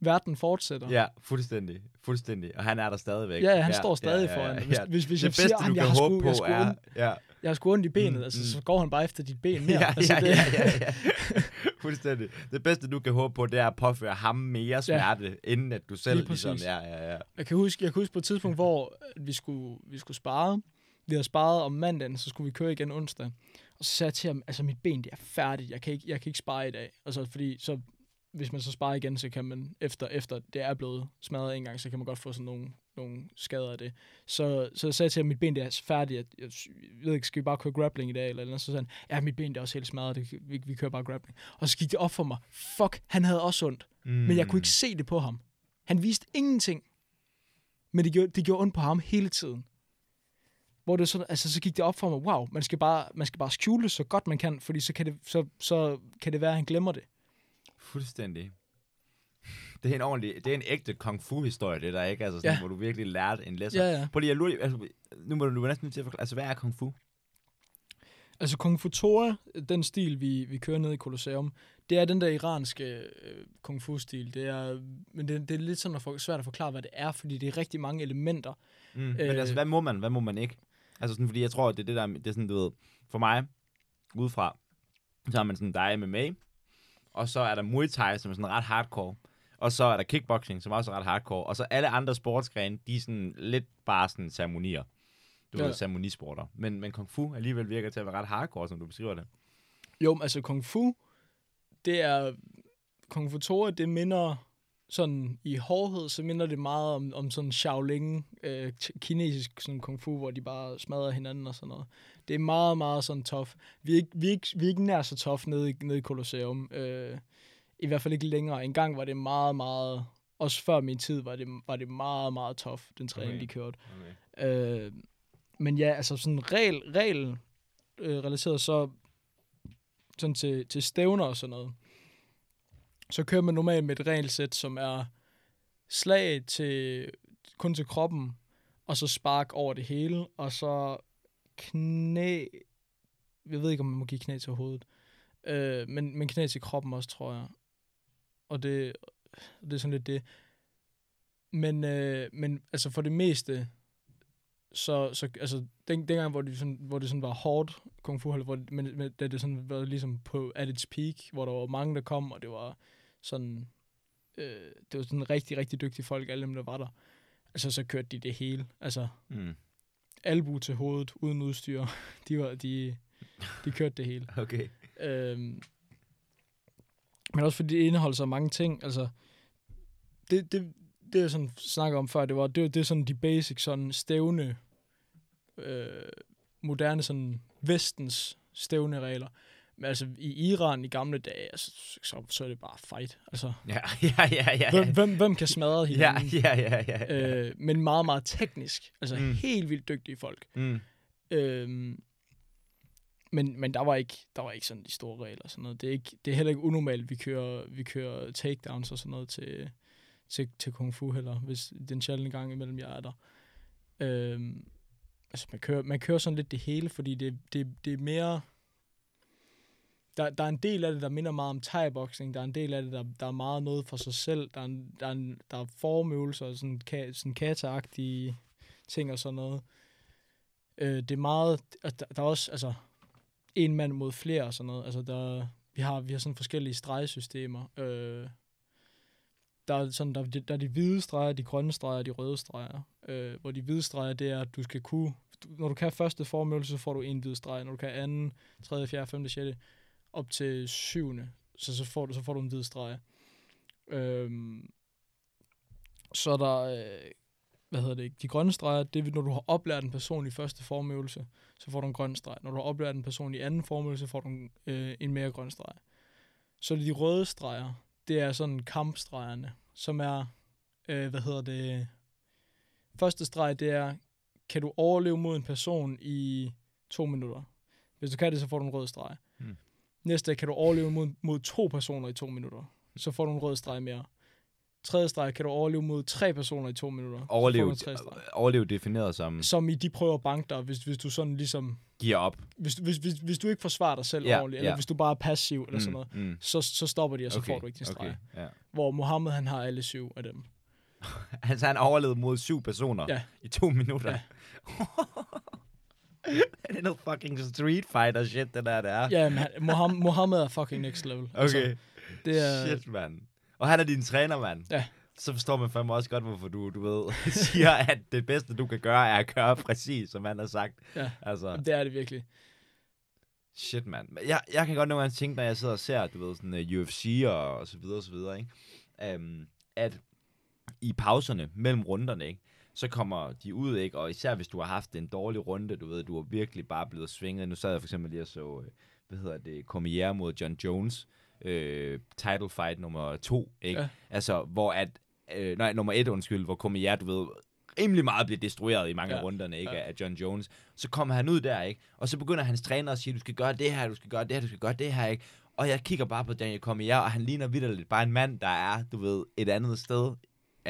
verden fortsætter. Ja, fuldstændig. Fuldstændig. Og han er der stadigvæk. Ja, han står stadig foran dig. Hvis- hvis- hvis jeg det siger, bedste, "Jamen, du jeg kan har håbe sgu- på, jeg skulle er... ondt." Ja, Jeg har sgu ondt i benet, Mm, mm, altså, mm. så går han bare efter dit ben mere. <laughs> ja, altså, ja, det, ja, ja, ja. <laughs> Fuldstændig. Det bedste, du kan håbe på, det er at påføre ham mere smerte, ja. inden at du selv Lige ligesom... Ja, ja, ja. Jeg kan huske, jeg kan huske på et tidspunkt, hvor vi skulle, vi skulle spare. Vi havde sparet om mandagen, så skulle vi køre igen onsdag. Og så sagde jeg til ham, altså mit ben det er færdigt, jeg kan ikke, jeg kan ikke spare i dag. Altså fordi, så, hvis man så sparer igen, så kan man, efter, efter det er blevet smadret en gang, så kan man godt få sådan nogle, nogle skader af det. Så, så jeg sagde til ham, mit ben det er færdigt, jeg, jeg, jeg ved ikke, skal vi bare køre grappling i dag, eller, eller så sagde han, ja, mit ben det er også helt smadret, det, vi, vi kører bare grappling. Og så gik det op for mig, fuck, han havde også ondt. Mm. Men jeg kunne ikke se det på ham. Han viste ingenting. Men det gjorde, det gjorde ondt på ham hele tiden. Hvor det sådan, altså, så gik det op for mig, wow, man skal bare, man skal bare skjule så godt man kan, fordi så kan det, så, så kan det være, at han glemmer det. Fuldstændig. Det er en ordentlig, det er en ægte kung fu historie, det der, ikke? Altså sådan, Ja. hvor du virkelig lærte en lesson. Ja, ja. Prøv lige at lure, altså, nu må du, du er næsten til at forklare, altså hvad er kung fu? Altså Kung Fu Tora, den stil, vi, vi kører ned i Colosseum, det er den der iranske øh, Kung Fu-stil. Det er, men det, det er lidt sådan at for, svært at forklare, hvad det er, fordi det er rigtig mange elementer. Mm. Men Øh. altså, hvad må man, hvad må man ikke? Altså sådan, fordi jeg tror, det er det der, det er sådan, du ved, for mig, udefra, så har man sådan, der er MMA, og så er der Muay Thai, som er sådan ret hardcore, og så er der kickboxing, som også er ret hardcore, og så alle andre sportsgrene, de er sådan lidt bare sådan ceremonier. Du Ja. ved, ceremonisporter. Men, men Kung Fu alligevel virker til at være ret hardcore, som du beskriver det. Jo, men altså Kung Fu, det er... Kung Fu Tora, det minder sådan i hårdhed, så minder det meget om, om sådan Shaolin, øh, kinesisk sådan kung fu, hvor de bare smadrer hinanden og sådan noget. Det er meget, meget sådan tough. Vi er ikke, vi er ikke, vi er ikke nær så tough nede i, nede i Colosseum. Øh, I hvert fald ikke længere. En gang var det meget, meget... Også før min tid var det, var det meget, meget tough, den træning, Okay. de kørte. Okay. Øh, men ja, altså sådan regel, regel øh, relateret så sådan til, til stævner og sådan noget. Så kører man normalt med et regelsæt, som er slag til kun til kroppen, og så spark over det hele, og så knæ... Jeg ved ikke, om man må give knæ til hovedet. Øh, men, men knæ til kroppen også, tror jeg. Og det, det er sådan lidt det. Men, øh, men altså for det meste, så, så altså, den, dengang, hvor det, sådan, hvor det sådan var hårdt kung fu, hvor, det- men, men, da det sådan var ligesom på at its peak, hvor der var mange, der kom, og det var sådan, øh, det var sådan rigtig, rigtig dygtige folk, alle dem, der var der. Altså, så kørte de det hele. Altså, Mm albu til hovedet, uden udstyr. <laughs> De, var, de, de kørte det hele. Okay. Øhm, men også fordi det indeholder så mange ting. Altså, det, det, det jeg sådan snakker om før, det var, det, det er sådan de basic sådan stævne, øh, moderne sådan vestens stævneregler. Men altså i Iran i gamle dage, altså, så, så er det bare fight. Altså, <laughs> Ja, ja, ja, ja. hvem, hvem, hvem kan smadre Ja, hinanden? <laughs> ja, ja, ja. ja. Øh, men meget, meget teknisk. Altså mm. helt vildt dygtige folk. Mm. Øhm, men, men der var ikke der var ikke sådan de store regler og sådan noget. Det er ikke det er heller ikke unormalt vi kører vi kører takedowns og sådan noget til til, til kung fu heller, hvis den sjældne gang imellem jeg er der. Øhm, altså man kører man kører sådan lidt det hele, fordi det det det er mere der, der er en del af det, der minder meget om thai-boxing. Der er en del af det, der, der er meget noget for sig selv. Der er, en, der er, en, der er formøvelser, sådan, ka, sådan kata-agtige ting og sådan noget. Øh, det er meget... Der, der er også altså, en mand mod flere og sådan noget. Altså, der, vi, har, vi har sådan forskellige stregsystemer. Øh, der er, sådan, der, der er de hvide streger, de grønne streger og de røde streger. Øh, hvor de hvide streger, det er, at du skal kunne... Du, når du kan første formøvelse, så får du en hvid streg. Når du kan anden, tredje, fjerde, femte, sjette, op til syvende, så, så, får, du, så får du en hvid streg. Øhm, så er der, øh, hvad hedder det, de grønne streger, det er, når du har oplært en person i første formøvelse, så får du en grøn streg. Når du har oplært en person i anden formøvelse, får du en, øh, en mere grøn streg. Så er det de røde streger, det er sådan kampstregerne, som er, øh, hvad hedder det, første streg, det er, kan du overleve mod en person i to minutter? Hvis du kan det, så får du en rød streg. Næste kan du overleve mod, mod to personer i to minutter? Så får du en rød streg mere. Tredje streg, kan du overleve mod tre personer i to minutter? Så får Overlev, du en tredje streg. overlev defineret som Som i, de prøver at banke dig, hvis, hvis du sådan ligesom... giver op. Hvis, hvis, hvis, hvis du ikke forsvarer dig selv Ja, ordentligt, eller ja. hvis du bare er passiv, eller sådan noget, Mm. så, så stopper de, og så Okay, får du ikke din streg. Okay, ja. Hvor Mohammed, han har alle syv af dem. <laughs> Altså, han overlevede mod syv personer Ja. i to minutter. Ja. <laughs> det er noget fucking street fighter shit, det der, det er. Ja, men Mohammed, Mohammed er fucking next level. Altså, Okay. det er, Shit, mand. Og han er din træner, mand. Ja. Så forstår man fandme også godt, hvorfor du, du ved, <laughs> siger, at det bedste, du kan gøre, er at gøre præcis, som han har sagt. Ja. Altså, det er det virkelig. shit, mand. Jeg, jeg kan godt nogle gange tænke, når jeg sidder og ser, du ved, sådan uh, UFC og, og så videre, og så videre, ikke? Um, at i pauserne mellem runderne, ikke? Så kommer de ud, ikke? Og især hvis du har haft en dårlig runde, du ved, du har virkelig bare blevet svinget. Nu sad jeg for eksempel lige og så, øh, hvad hedder det, Cormier mod John Jones, øh, title fight nummer to, ikke? Ja. Altså, hvor at, øh, nej, nummer et, undskyld, hvor Cormier, du ved, rimelig meget bliver destrueret i mange Ja. af runderne, ikke? Ja. Af John Jones. Så kommer han ud der, ikke? Og så begynder hans træner at sige, du skal gøre det her, du skal gøre det her, du skal gøre det her, ikke? Og jeg kigger bare på Daniel Cormier, og han ligner vidderligt bare en mand, der er, du ved, et andet sted,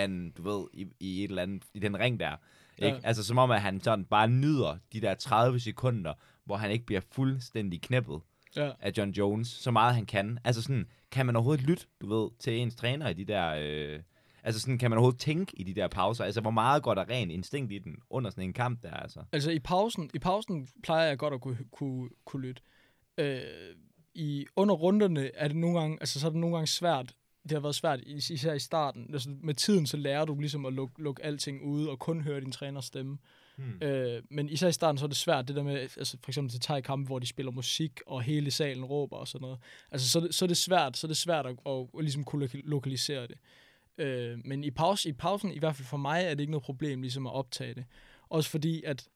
end, du ved, i, i et eller andet, i den ring der. Ikke? Ja. Altså, som om, at han sådan bare nyder de der 30 sekunder, hvor han ikke bliver fuldstændig knæppet Ja. af John Jones, så meget han kan. Altså sådan, kan man overhovedet lytte, du ved, til ens træner i de der... Øh, altså sådan, kan man overhovedet tænke i de der pauser? Altså, hvor meget går der ren instinkt i den under sådan en kamp der, altså? Altså i pausen, i pausen plejer jeg godt at kunne, kunne, kunne lytte. Øh, i, under runderne er det nogle gange, altså så er det nogle gange svært, det har været svært, is- især i starten. Altså, med tiden, så lærer du ligesom at lukke, lukke alting ude, og kun høre din træners stemme. Hmm. Øh, men især i starten, så er det svært, det der med, altså for eksempel til thai-kampe, hvor de spiller musik, og hele salen råber og sådan noget. Altså, så, det, så er det svært, så er det svært at, at, at ligesom kunne loka- lokalisere det. Øh, men i, pause, i pausen, i hvert fald for mig, er det ikke noget problem ligesom at optage det. Også fordi, at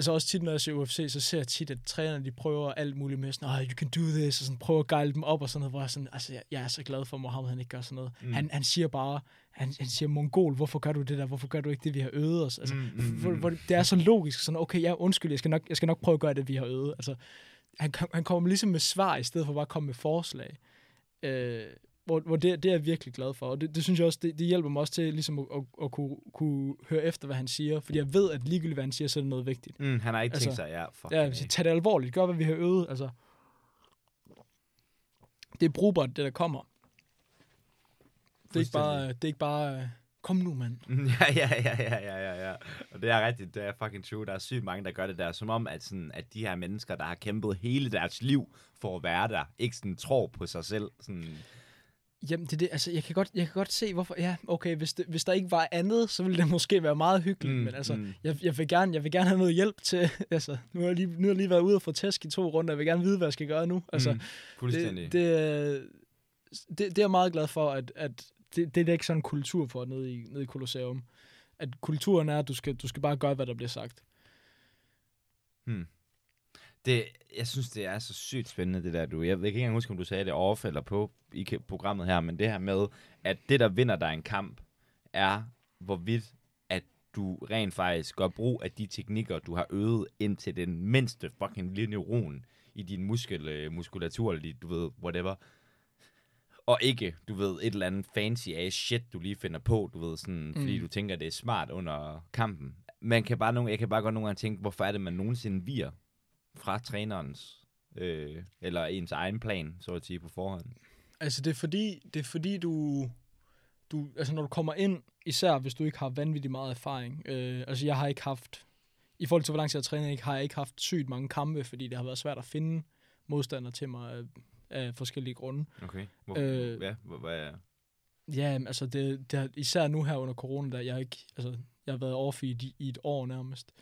Altså også tit, når jeg ser UFC, så ser jeg tit, at trænerne, de prøver alt muligt med sådan, oh, you can do this, og sådan prøver at gejle dem op og sådan noget, hvor jeg sådan, altså jeg, jeg er så glad for, at Mohammed han ikke gør sådan noget. Mm. Han, han siger bare, han, han siger, mongol, hvorfor gør du det der, hvorfor gør du ikke det, vi har øvet os? Altså, Mm, mm, hvor, mm. hvor det er så logisk, sådan, okay, ja, undskyld, jeg skal nok, jeg skal nok prøve at gøre det, vi har øvet. Altså, han, han kommer ligesom med svar, i stedet for bare at komme med forslag. Øh, hvor, hvor det, det er jeg virkelig glad for, og det, det synes jeg også, det, det hjælper mig også til ligesom at, at, at kunne, kunne høre efter, hvad han siger, fordi jeg ved, at ligegyldigt, hvad han siger, så er det noget vigtigt. Mm, han har ikke tænkt Altså, sig, ja, fuck Ja, så tag det alvorligt. Gør, hvad vi har øvet. Altså, det er brugbart, det der kommer. Det er ikke bare, det er ikke bare kom nu, mand. <laughs> Ja, ja, ja, ja, ja, ja, ja. Og det er rigtigt, det er fucking true. Der er sygt mange, der gør det der, som om, at, sådan, at de her mennesker, der har kæmpet hele deres liv for at være der, ikke sådan tror på sig selv. Sådan, Jamen, det er det. Altså, jeg kan godt, jeg kan godt se, hvorfor... Ja, okay, hvis, det, hvis der ikke var andet, så ville det <laughs> måske være meget hyggeligt. Mm, Mm, men altså, mm. mm. jeg, jeg, vil gerne, jeg vil gerne have noget hjælp til... <laughs> Altså, nu har jeg lige, nu har jeg lige været ude og få tæsk i to runder. Jeg vil gerne vide, hvad jeg skal gøre nu. Altså, mm, fuldstændig. det, det, det, det er jeg meget glad for, at, at det, det er ikke sådan en kultur for nede i, nede i Colosseum. At kulturen er, at du skal, du skal bare gøre, hvad der bliver sagt. Det, jeg synes, det er så sygt spændende, det der, du. Jeg, jeg kan ikke engang huske, om du sagde det off eller på i programmet her, men det her med, at det, der vinder dig en kamp, er, hvorvidt at du rent faktisk gør brug af de teknikker, du har øvet ind til den mindste fucking lille neuron i din muskel, øh, muskulatur, eller du ved, whatever. Og ikke, du ved, et eller andet fancy ass shit, du lige finder på, du ved, sådan, mm. fordi Mm. du tænker, det er smart under kampen. Man kan bare nogle, jeg kan bare godt nogle gange tænke, hvorfor er det, man nogensinde virer fra trænerens, øh, eller ens egen plan, så at sige, på forhånd. Altså, det er fordi, det er fordi du, du... Altså, når du kommer ind, især hvis du ikke har vanvittigt meget erfaring. Øh, altså, jeg har ikke haft... I forhold til, hvor lang tid jeg har trænet, ikke, har jeg ikke haft sygt mange kampe, fordi det har været svært at finde modstandere til mig af, af forskellige grunde. Okay. Hvor, Øh, ja, hvor, hvad, Ja, men altså, det, det har, især nu her under corona, der jeg ikke... Altså, jeg har været off i, et- i et år nærmest.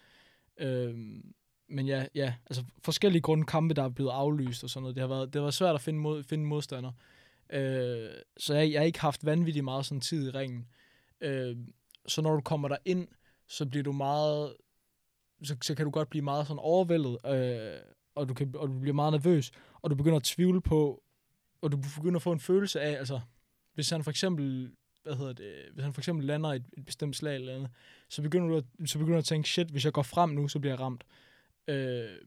Øhm, men ja, ja, altså forskellige grunde kampe, der er blevet aflyst og sådan noget. Det har været, det har været svært at finde, mod, finde modstander. Øh, så jeg, jeg har ikke haft vanvittigt meget sådan tid i ringen. Øh, så når du kommer der ind, så bliver du meget... Så, så kan du godt blive meget sådan overvældet, øh, og, du kan, og du bliver meget nervøs, og du begynder at tvivle på, og du begynder at få en følelse af, altså, hvis han for eksempel, hvad hedder det, hvis han for eksempel lander et, et bestemt slag eller andet, så begynder du at, så begynder du at tænke, shit, hvis jeg går frem nu, så bliver jeg ramt. Øh,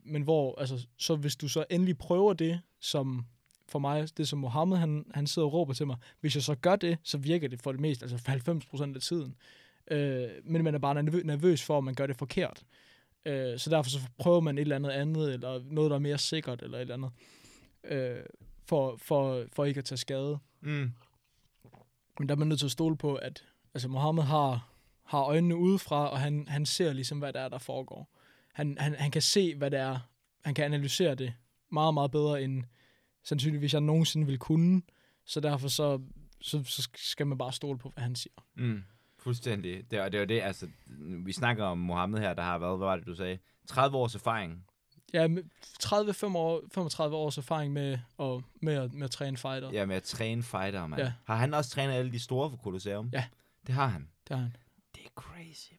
men hvor, altså, så hvis du så endelig prøver det, som for mig, det som Mohammed, han, han sidder og råber til mig, hvis jeg så gør det, så virker det for det meste, altså for 90% af tiden. Øh, men man er bare nervø- nervøs for, at man gør det forkert. Øh, så derfor så prøver man et eller andet andet, eller noget, der er mere sikkert, eller et eller andet, øh, for, for, for ikke at tage skade. mm. Men der er man nødt til at stole på, at altså Mohammed har, har øjnene udefra, og han, han ser ligesom, hvad der er, der foregår. Han, han, han kan se, hvad det er. Han kan analysere det meget, meget bedre, end sandsynligvis jeg nogensinde vil kunne. Så derfor så, så, så skal man bare stole på, hvad han siger. Mm. Fuldstændig. Det, er- det var det, altså, vi snakker om Mohammed her, der har været, hvad var det, du sagde? 30 års erfaring. Ja, med 30 år, 35 års erfaring med at, med at, med at træne fighter. Ja, med at træne fighter, mand. Ja. Har han også trænet alle de store for Colosseum? Ja. Det har han. Det har han. Det er crazy.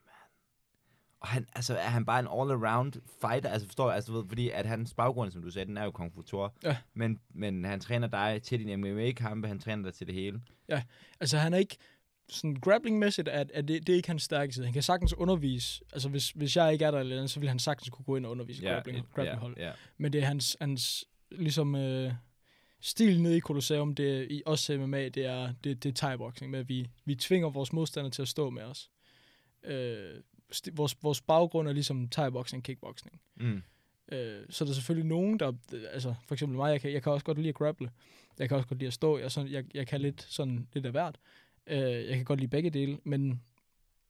Og han, altså, er han bare en all-around fighter? Altså, forstår jeg, altså, ved, fordi at hans baggrund, som du sagde, den er jo Kung Fu Tor. Ja. Men, men han træner dig til din MMA-kampe, han træner dig til det hele. Altså, han er ikke... Sådan grappling-mæssigt, at, at det, det er ikke hans stærke side. Han kan sagtens undervise. Altså, hvis, hvis jeg ikke er der eller andet, så vil han sagtens kunne gå ind og undervise ja, grappling, et- grappling hold. ja, ja. Men det er hans, hans ligesom, øh, stil nede i Colosseum, det er, i også MMA, det er, det, det er thai-boxing, med at vi, vi tvinger vores modstandere til at stå med os. Øh, vores, vores baggrund er ligesom thai-boxing, kickboxing. Mm. Øh, så er der selvfølgelig nogen, der, altså for eksempel mig, jeg kan, jeg kan også godt lide at grapple. Jeg kan også godt lide at stå. Jeg, sådan, jeg, jeg kan lidt sådan lidt af hvert. Øh, jeg kan godt lide begge dele, men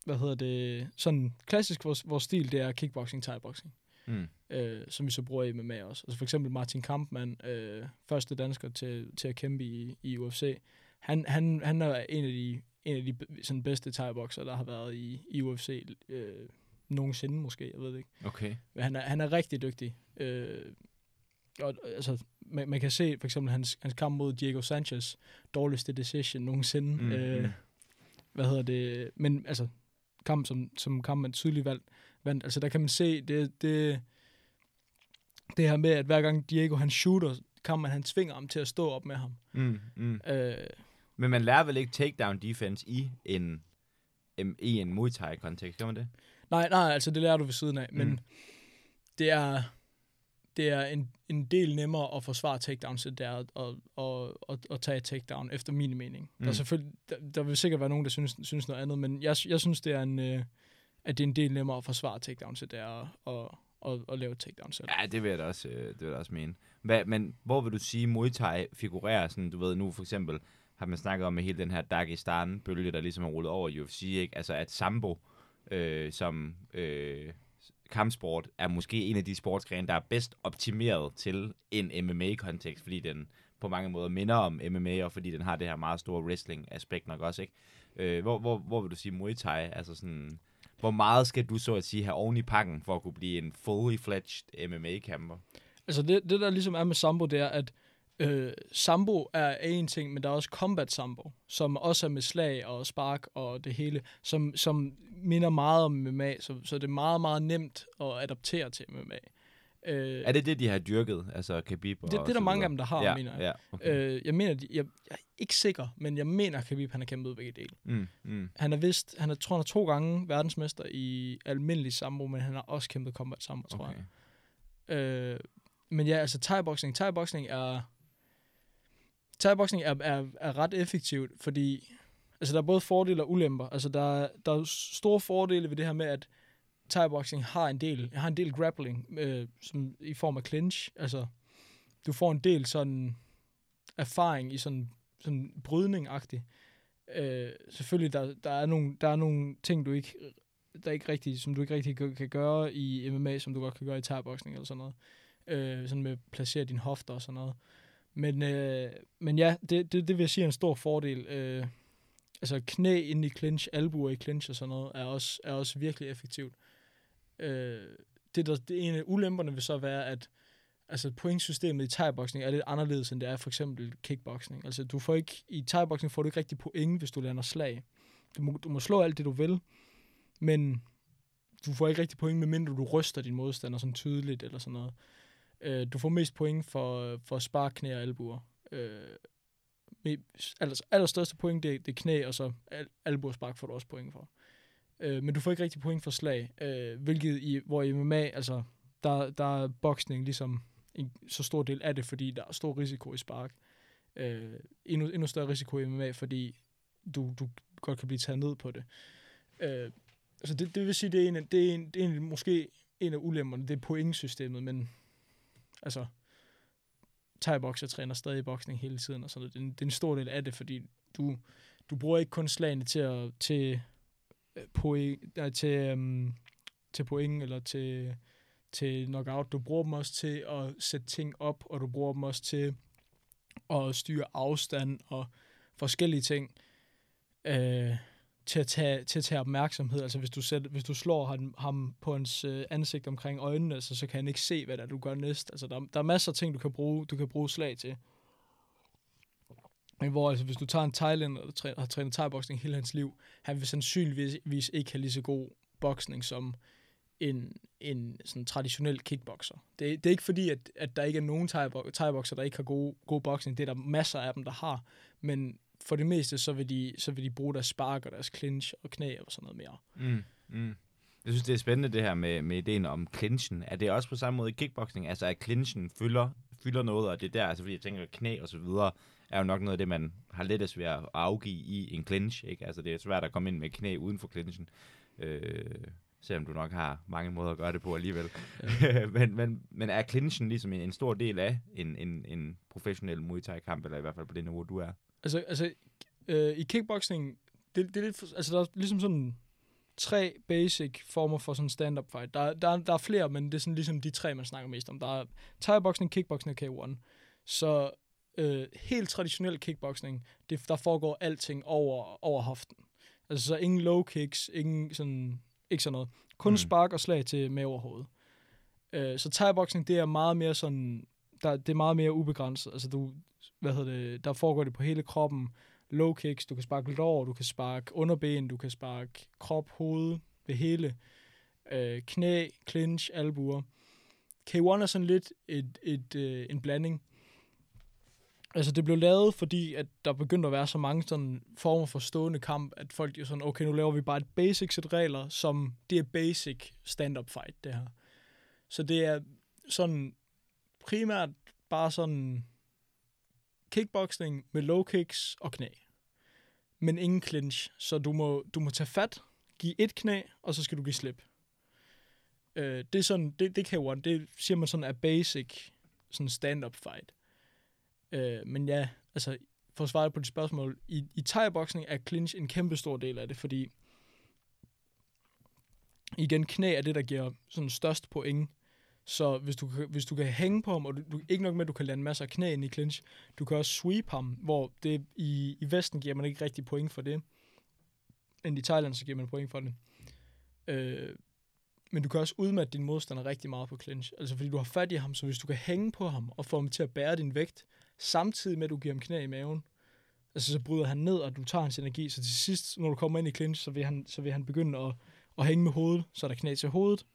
hvad hedder det, sådan klassisk vores, vores stil, det er kickboxing, thai-boxing, Mm. øh, som vi så bruger i MMA også. Altså for eksempel Martin Kampmann, øh, første dansker til, til at kæmpe i, i UFC, han, han, han er en af de, en af de sådan bedste thai-boxer, der har været i, i UFC øh, nogensinde måske, jeg ved det ikke. Okay. Men han er, han er rigtig dygtig. Øh, og, altså, man, man kan se for eksempel hans, hans kamp mod Diego Sanchez, dårligste decision nogensinde. Mm, øh, mm. Hvad hedder det? Men altså, kamp som, som kamp man tydeligt valgt, vandt. Altså, der kan man se det, det, det her med, at hver gang Diego han shooter, kampen han tvinger ham til at stå op med ham. Mm. Mm. Øh, Men man lærer vel ikke takedown defense i en, i en Muay Thai-kontekst, gør man det? nej, nej, altså det lærer du ved siden af, men Mm. det er det er en, en del nemmere at forsvare takedowns, end det er at, at, at, at, at tage et takedown, efter min mening. Mm. Der, er Mm. selvfølgelig, der, der vil sikkert være nogen, der synes, synes noget andet, men jeg, jeg synes, det er en, øh, at det er en del nemmere at forsvare takedowns, end det er at, at, at, at lave et takedown selv. Ja, det vil jeg da også, øh, det vil jeg da også mene. Hvad, men hvor vil du sige, Muay Thai figurerer sådan, du ved, nu for eksempel har man snakket om med hele den her Dagestan-bølge, der ligesom er rullet over i UFC, ikke? Altså at sambo øh, som øh, kampsport er måske en af de sportsgrene, der er bedst optimeret til en MMA-kontekst, fordi den på mange måder minder om MMA, og fordi den har det her meget store wrestling-aspekt nok også, ikke? Øh, hvor, hvor, hvor vil du sige Muay Thai, altså sådan, hvor meget skal du så at sige have oven i pakken, for at kunne blive en fully fledged MMA-kæmper? Altså det, det der ligesom er med sambo, det er, at øh, sambo er en ting, men der er også combat sambo, som også er med slag og spark og det hele, som, som minder meget om MMA, så, så det er meget, meget nemt at adaptere til MMA. Øh, Er det det, de har dyrket, altså Khabib og det, det er der mange af dem, der har, ja, mener jeg. Ja, okay. Øh, jeg mener, de, jeg, jeg er ikke sikker, men jeg mener, at Khabib han har kæmpet begge dele. mm, mm. Han er vist, han er, tror han er to gange verdensmester i almindelig sambo, men han har også kæmpet combat sambo, tror Okay. jeg. Øh, men ja, altså thai-boxing, thai-boxing er, thai-boxing er, er, er ret effektivt, fordi altså, der er både fordele og ulemper. Altså, der, der er store fordele ved det her med, at thai-boxing har en del, har en del grappling, øh, som i form af clinch. Altså, du får en del sådan erfaring i sådan, sådan brydning-agtigt. Øh, selvfølgelig, der, der, er nogle, der er nogle ting, du ikke, der ikke rigtig, som du ikke rigtig kan gøre i MMA, som du godt kan gøre i thai-boxing eller sådan noget. Øh, sådan med at placere din hofter og sådan noget. Men, øh, men ja, det, det, det vil jeg sige er en stor fordel. Øh, altså knæ ind i clinch, albuer i clinch og sådan noget, er også, er også virkelig effektivt. Øh, det, der, det ene af ulemperne vil så være, at altså pointsystemet i thai-boxing er lidt anderledes, end det er for eksempel kickboxing. Altså du får ikke, i thai-boxing får du ikke rigtig point, hvis du lander slag. Du må, du må slå alt det, du vil, men du får ikke rigtig point, medmindre du ryster din modstander sådan tydeligt eller sådan noget. Øh, du får mest point for, for spark, knæ og albuer. Øh, altså, aller, allerstørste point, det, det er knæ, og så al, albuer spark får du også point for. Øh, men du får ikke rigtig point for slag, øh, hvilket i, hvor i MMA, altså, der, der er boksning ligesom en så stor del af det, fordi der er stor risiko i spark. Øh, endnu, endnu større risiko i MMA, fordi du, du godt kan blive taget ned på det. Øh, altså det, det vil sige, det er, en, det er, en, det er en, måske en af ulemperne, det er pointsystemet, men altså, thai træner stadig i boksning hele tiden, og sådan noget. Det, er en, det er en stor del af det, fordi du, du bruger ikke kun slagene til, at, til, øh, point, nej, til, um, til point eller til, til knockout. Du bruger dem også til at sætte ting op, og du bruger dem også til at styre afstand og forskellige ting. Øh, til at, tage, til at tage opmærksomhed. Altså hvis du, sætter, hvis du slår ham, ham på hans øh, ansigt omkring øjnene, altså, så kan han ikke se, hvad der du gør næst. Altså der, der er masser af ting, du kan bruge, du kan bruge slag til. Men hvor altså, hvis du tager en thailander, der træner, har trænet thai hele hans liv, han vil sandsynligvis ikke have lige så god boksning som en, en sådan traditionel kickboxer. Det, det er ikke fordi, at, at der ikke er nogen thai, thai der ikke har god, god boksning. Det er der masser af dem, der har. Men for det meste, så vil de, så vil de bruge deres spark og deres clinch og knæ og sådan noget mere. Mm, mm. Jeg synes, det er spændende det her med, med ideen om clinchen. Er det også på samme måde i kickboxing? Altså, at clinchen fylder, fylder noget, og det er der, altså fordi jeg tænker, knæ og så videre, er jo nok noget af det, man har lettest ved at afgive i en clinch, ikke? Altså, det er svært at komme ind med knæ uden for clinchen. Øh, selvom du nok har mange måder at gøre det på alligevel. <laughs> men, men, men er clinchen ligesom en, en stor del af en, en, en professionel Muay Thai-kamp, eller i hvert fald på det niveau, du er? Altså, altså øh, i kickboxing, det, det er lidt, altså der er ligesom sådan tre basic former for sådan stand-up fight. Der, der, der er flere, men det er sådan ligesom de tre, man snakker mest om. Der er thai-boxing, kickboxing og K1. Så øh, helt traditionel kickboxing, det, der foregår alting over, over hoften. Altså så ingen low kicks, ingen sådan, ikke sådan noget. Kun Mm. spark og slag til med over hovedet. Øh, så thai-boxing, det er meget mere sådan, der, det er meget mere ubegrænset. Altså du, hvad hedder det, der foregår det på hele kroppen. Low kicks, du kan sparke lår, du kan sparke underben, du kan sparke krop, hoved, det hele. Øh, knæ, clinch, albuer. K1 er sådan lidt et, et, øh, en blanding. Altså det blev lavet, fordi at der begyndte at være så mange sådan former for stående kamp, at folk jo sådan, okay, nu laver vi bare et basic sæt regler, som det er basic stand-up fight, det her. Så det er sådan primært bare sådan kickboxing med low kicks og knæ. Men ingen clinch. Så du må, du må tage fat, give et knæ, og så skal du give slip. Øh, det er sådan, det, det kan jo, det siger man sådan er basic sådan stand-up fight. Øh, men ja, altså, for at svare på dit spørgsmål, i, i thai-boksning er clinch en kæmpe stor del af det, fordi igen, knæ er det, der giver sådan størst point. Så hvis du, kan- hvis du kan hænge på ham, og du, du, ikke nok med, at du kan lande masser af knæ ind i clinch, du kan også sweep ham, hvor det i, i Vesten giver man ikke rigtig point for det. Men i Thailand, så giver man point for det. Øh, men du kan også udmatte din modstander rigtig meget på clinch. Altså fordi du har fat i ham, så hvis du kan hænge på ham og få ham til at bære din vægt, samtidig med at du giver ham knæ i maven, altså så bryder han ned, og du tager hans energi, så til sidst, når du kommer ind i clinch, så vil han, så vil han begynde at, at hænge med hovedet, så er der knæ til hovedet.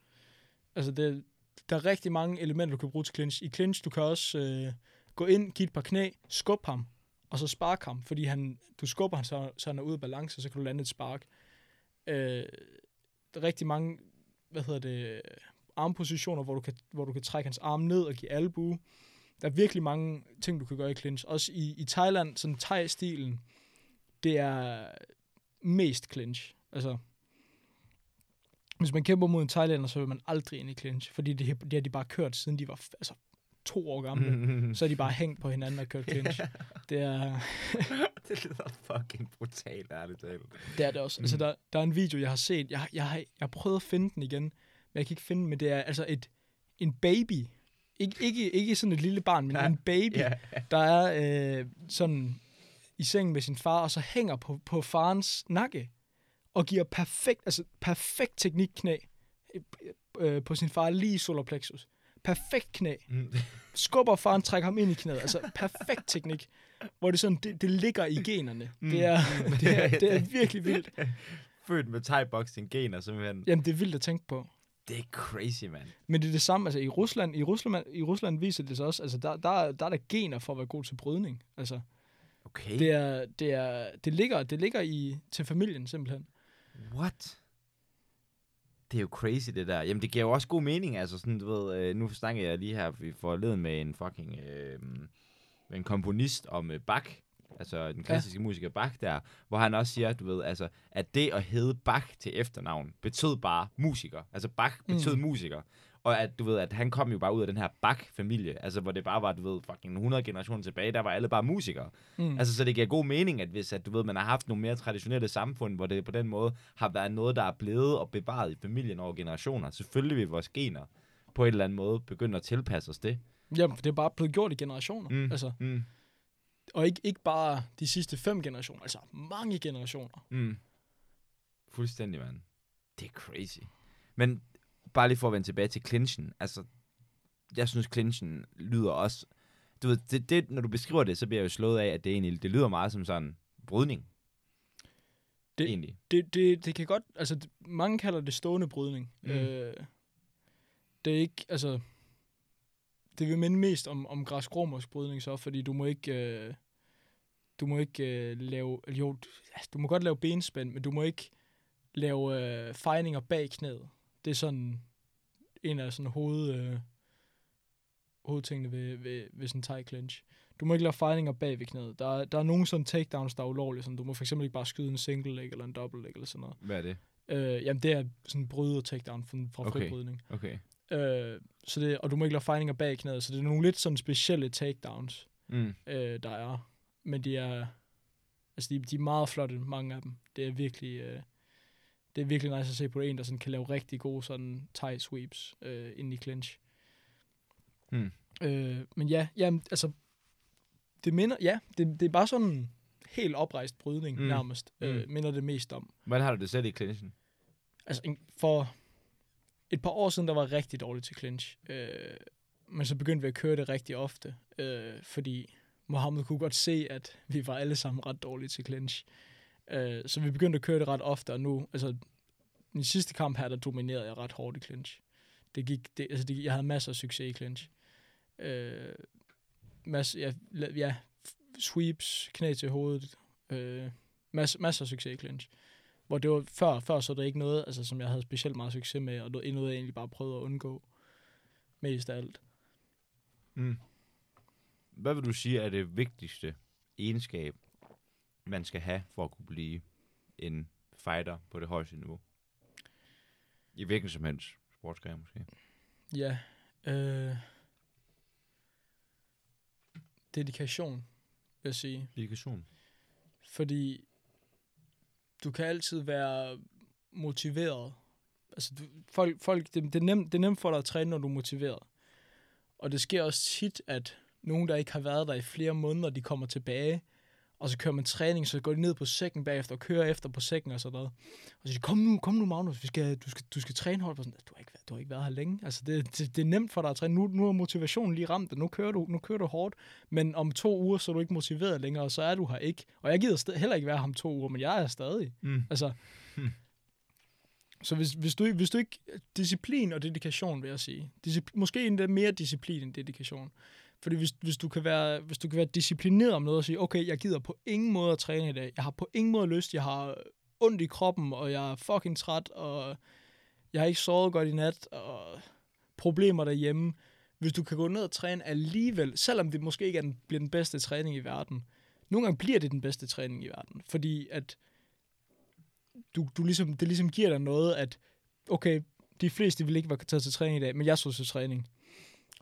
Altså det, der er rigtig mange elementer, du kan bruge til clinch. I clinch, du kan også øh, gå ind, give et par knæ, skub ham, og så spark ham, fordi han, du skubber ham, så, så han er ude af balance, og så kan du lande et spark. Øh, der er rigtig mange, hvad hedder det, armpositioner, hvor du kan, hvor du kan trække hans arm ned og give albu. Der er virkelig mange ting, du kan gøre i clinch. Også i, i Thailand, sådan thai-stilen, det er mest clinch. Altså, hvis man kæmper mod en thailander, så vil man aldrig ind i clinch, fordi det, det har de bare kørt, siden de var altså, to år gamle. Mm. Så er de bare hængt på hinanden og kørt <laughs> clinch. Det er <laughs> det lyder fucking brutalt, ærligt talt. det, er det også. Altså, der, der er en video, jeg har set. Jeg, jeg, har, jeg har prøvet at finde den igen, men jeg kan ikke finde den. Men det er altså et, en baby. Ik, ikke, ikke sådan et lille barn, men Ja. en baby, Ja. der er øh, sådan i sengen med sin far, og så hænger på, på farens nakke, og giver perfekt, altså perfekt teknikknæ øh, øh, på sin far lige i solar plexus. Perfekt knæ. Mm. <laughs> Skubber faren, trækker ham ind i knæet. Altså perfekt teknik, hvor det sådan, det, det ligger i generne. Mm. Det, er, <laughs> det, er, det er virkelig vildt. Født med thai-boxing gener, simpelthen. Jamen, det er vildt at tænke på. Det er crazy, man. Men det er det samme, altså i Rusland, i Rusland, i Rusland viser det sig også, altså der, der, er- der er der gener for at være god til brydning. Altså, Okay. det, er, det, er, det ligger, det ligger i, til familien simpelthen. What? Det er jo crazy, det der. Jamen, det giver jo også god mening, altså sådan, du ved, øh, nu snakker jeg lige her vi forleden med en fucking, øh, en komponist om øh, Bach, altså den klassiske ja. musiker Bach der, hvor han også siger, du ved, altså, at det at hedde Bach til efternavn, betød bare musiker. Altså, Bach betød mm. musiker. Og at, du ved, at han kom jo bare ud af den her Bach-familie, altså, hvor det bare var, du ved, fucking 100 generationer tilbage, der var alle bare musikere. Mm. Altså, så det giver god mening, at hvis at, du ved, man har haft nogle mere traditionelle samfund, hvor det på den måde har været noget, der er blevet og bevaret i familien over generationer. Selvfølgelig vil vores gener på en eller anden måde begynde at tilpasse os det. Jamen, det er bare blevet gjort i generationer. Mm. Altså, Mm. Og ikke, ikke bare de sidste fem generationer, altså mange generationer. Mm. Fuldstændig, mand. Det er crazy. Men bare lige for at vende tilbage til clinchen. Altså, jeg synes, clinchen lyder også... Du ved, det, det, når du beskriver det, så bliver jeg jo slået af, at det egentlig det lyder meget som sådan brydning. Det- egentlig. Det, det, det kan godt, altså mange kalder det stående brydning. Mm. Øh, det er ikke, altså, det vil minde mest om, om græsk brydning så, fordi du må ikke, øh, du må ikke øh, lave, jo, du- altså, du må godt lave benspænd, men du må ikke lave øh, fejninger bag knæet. Det er sådan en af sådan hoved, øh, hovedtingene ved, ved, ved sådan en Thai clinch. Du må ikke lave fejninger bag ved knæet. Der, er- der er nogle sådan takedowns, der er ulovlige. Sådan, du må for eksempel ikke bare skyde en single leg eller en double leg eller sådan noget. Hvad er det? Øh, jamen, det er sådan bryde og takedown fra, fra Okay. fribrydning. Okay. Øh, så det, og du må ikke lave fejninger bag knæet, så det er nogle lidt sådan specielle takedowns, Mm. øh, der er. Men de er, altså de, de er meget flotte, mange af dem. Det er virkelig, øh, det er virkelig nice at se på en, der sådan kan lave rigtig gode sådan tie sweeps øh, ind i clinch. Mm. Øh, men ja, jamen, altså, det minder, ja, det, det er bare sådan en helt oprejst brydning Mm. nærmest, øh, Mm. minder det mest om. Hvordan har du det selv i clinchen? Altså, for et par år siden, der var jeg rigtig dårligt til clinch. Øh, men så begyndte vi at køre det rigtig ofte, øh, fordi Mohammed kunne godt se, at vi var alle sammen ret dårlige til clinch. Øh, så vi begyndte at køre det ret ofte, og nu, altså, min sidste kamp her, der dominerede jeg ret hårdt i clinch. Det gik, det, altså, det, jeg havde masser af succes i clinch. Øh, masse, ja, la- ja, sweeps, knæ til hovedet, øh, masser, masser af succes i clinch. Hvor det var før, før så er det ikke noget, altså, som jeg havde specielt meget succes med, og noget, noget jeg egentlig bare prøvede at undgå mest af alt. Mm. Hvad vil du sige er det vigtigste egenskab, man skal have for at kunne blive en fighter på det højeste niveau? I hvilken som helst sportsgren måske. Ja. Øh, dedikation, vil jeg sige. Dedikation. Fordi du kan altid være motiveret. Altså, du, folk, folk, det, det, er nemt, det er nemt for dig at træne, når du er motiveret. Og det sker også tit, at nogen, der ikke har været der i flere måneder, de kommer tilbage, og så kører man træning, så går de ned på sækken bagefter og kører efter på sækken og sådan noget. Og så siger de, kom nu, kom nu Magnus, vi skal, du, skal, du skal træne hårdt. Og Sådan, du, har ikke, været- du har ikke været her længe. Altså, det, det, det, er nemt for dig at træne. Nu, nu er motivationen lige ramt, og nu kører, du, nu kører du hårdt. Men om to uger, så er du ikke motiveret længere, og så er du her ikke. Og jeg gider heller ikke være her om to uger, men jeg er stadig. Mm. Altså, Hmm. så hvis, hvis, du, hvis du ikke... Disciplin og dedikation, vil jeg sige. Discipl- måske endda mere disciplin end dedikation. Fordi hvis, hvis, du kan være, hvis du kan være disciplineret om noget og sige, okay, jeg gider på ingen måde at træne i dag. Jeg har på ingen måde lyst. Jeg har ondt i kroppen, og jeg er fucking træt, og jeg har ikke sovet godt i nat, og problemer derhjemme. Hvis du kan gå ned og træne alligevel, selvom det måske ikke er den, bliver den bedste træning i verden. Nogle gange bliver det den bedste træning i verden, fordi at du, du ligesom, det ligesom giver dig noget, at okay, de fleste vil ikke være taget til træning i dag, men jeg så til træning.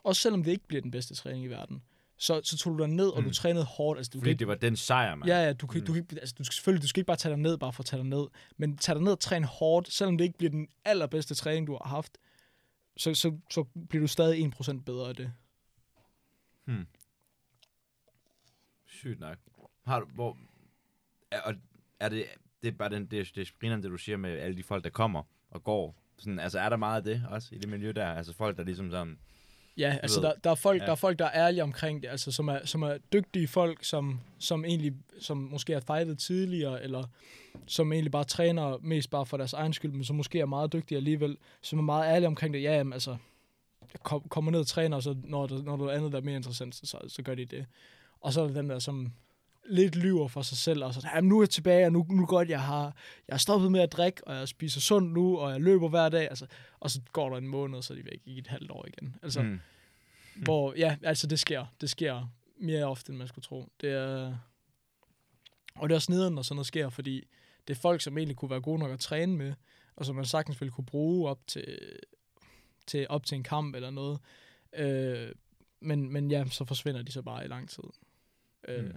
Også selvom det ikke bliver den bedste træning i verden, så, så tog du dig ned, og du Mm. trænede hårdt. Altså, du Fordi kan det var den sejr, man. Ja, ja, du kan, Mm. du kan, ikke- altså, du skal selvfølgelig, du skal ikke bare tage dig ned, bare for at tage dig ned, men tage dig ned og træne hårdt, selvom det ikke bliver den allerbedste træning, du har haft, så, så, så bliver du stadig 1% bedre af det. Hmm. Sygt nok. Har du, hvor, er, og er det, det er bare den, det, det er det du siger med alle de folk, der kommer og går. Sådan, altså er der meget af det også i det miljø der? Altså folk, der ligesom sådan, Ja, altså der, der, er folk, Ja. der er folk, der er ærlige omkring det, altså som er, som er dygtige folk, som, som egentlig, som måske har fightet tidligere, eller som egentlig bare træner mest bare for deres egen skyld, men som måske er meget dygtige alligevel, som er meget ærlige omkring det. Ja, jamen, altså, kom, kommer ned og træner, og så når, der, når der er andet, der er mere interessant, så, så, så gør de det. Og så er der dem der, som lidt lyver for sig selv, og så, jamen, nu er jeg tilbage, og nu, nu godt, jeg har, jeg har stoppet med at drikke, og jeg spiser sundt nu, og jeg løber hver dag, altså, og så går der en måned, så er de væk i et halvt år igen. Altså, mm, hvor, ja, altså det sker. Det sker mere ofte, end man skulle tro. Det er, og det er også nederen, når sådan noget sker, fordi det er folk, som egentlig kunne være gode nok at træne med, og som man sagtens ville kunne bruge op til, til, op til en kamp eller noget. Øh, men, men ja, så forsvinder de så bare i lang tid. Øh, Mm.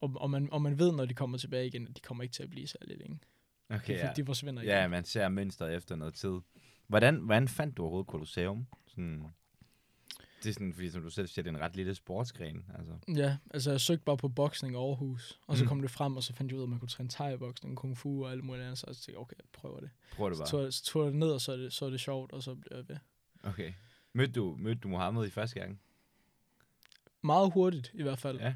Og, og, man, og man ved, når de kommer tilbage igen, at de kommer ikke til at blive særlig længe. okay, de, ja. de forsvinder igen. ja, man ser mønstret efter noget tid. Hvordan, hvordan fandt du overhovedet Colosseum? Sådan, det er sådan, fordi som du selv siger, det er en ret lille sportsgren. Altså. Ja, altså jeg søgte bare på boksning Aarhus, og så Mm. kom det frem, og så fandt jeg ud af, at man kunne træne thai-boksning, kung fu og alt muligt andet, så jeg tænkte, okay, jeg prøver det. Prøv det Så bare. tog, jeg- så tog jeg det ned, og så er det, så er det sjovt, og så bliver jeg ved. Okay. Mødte du, mødte du Mohammed i første gang? Meget hurtigt i hvert fald. Ja.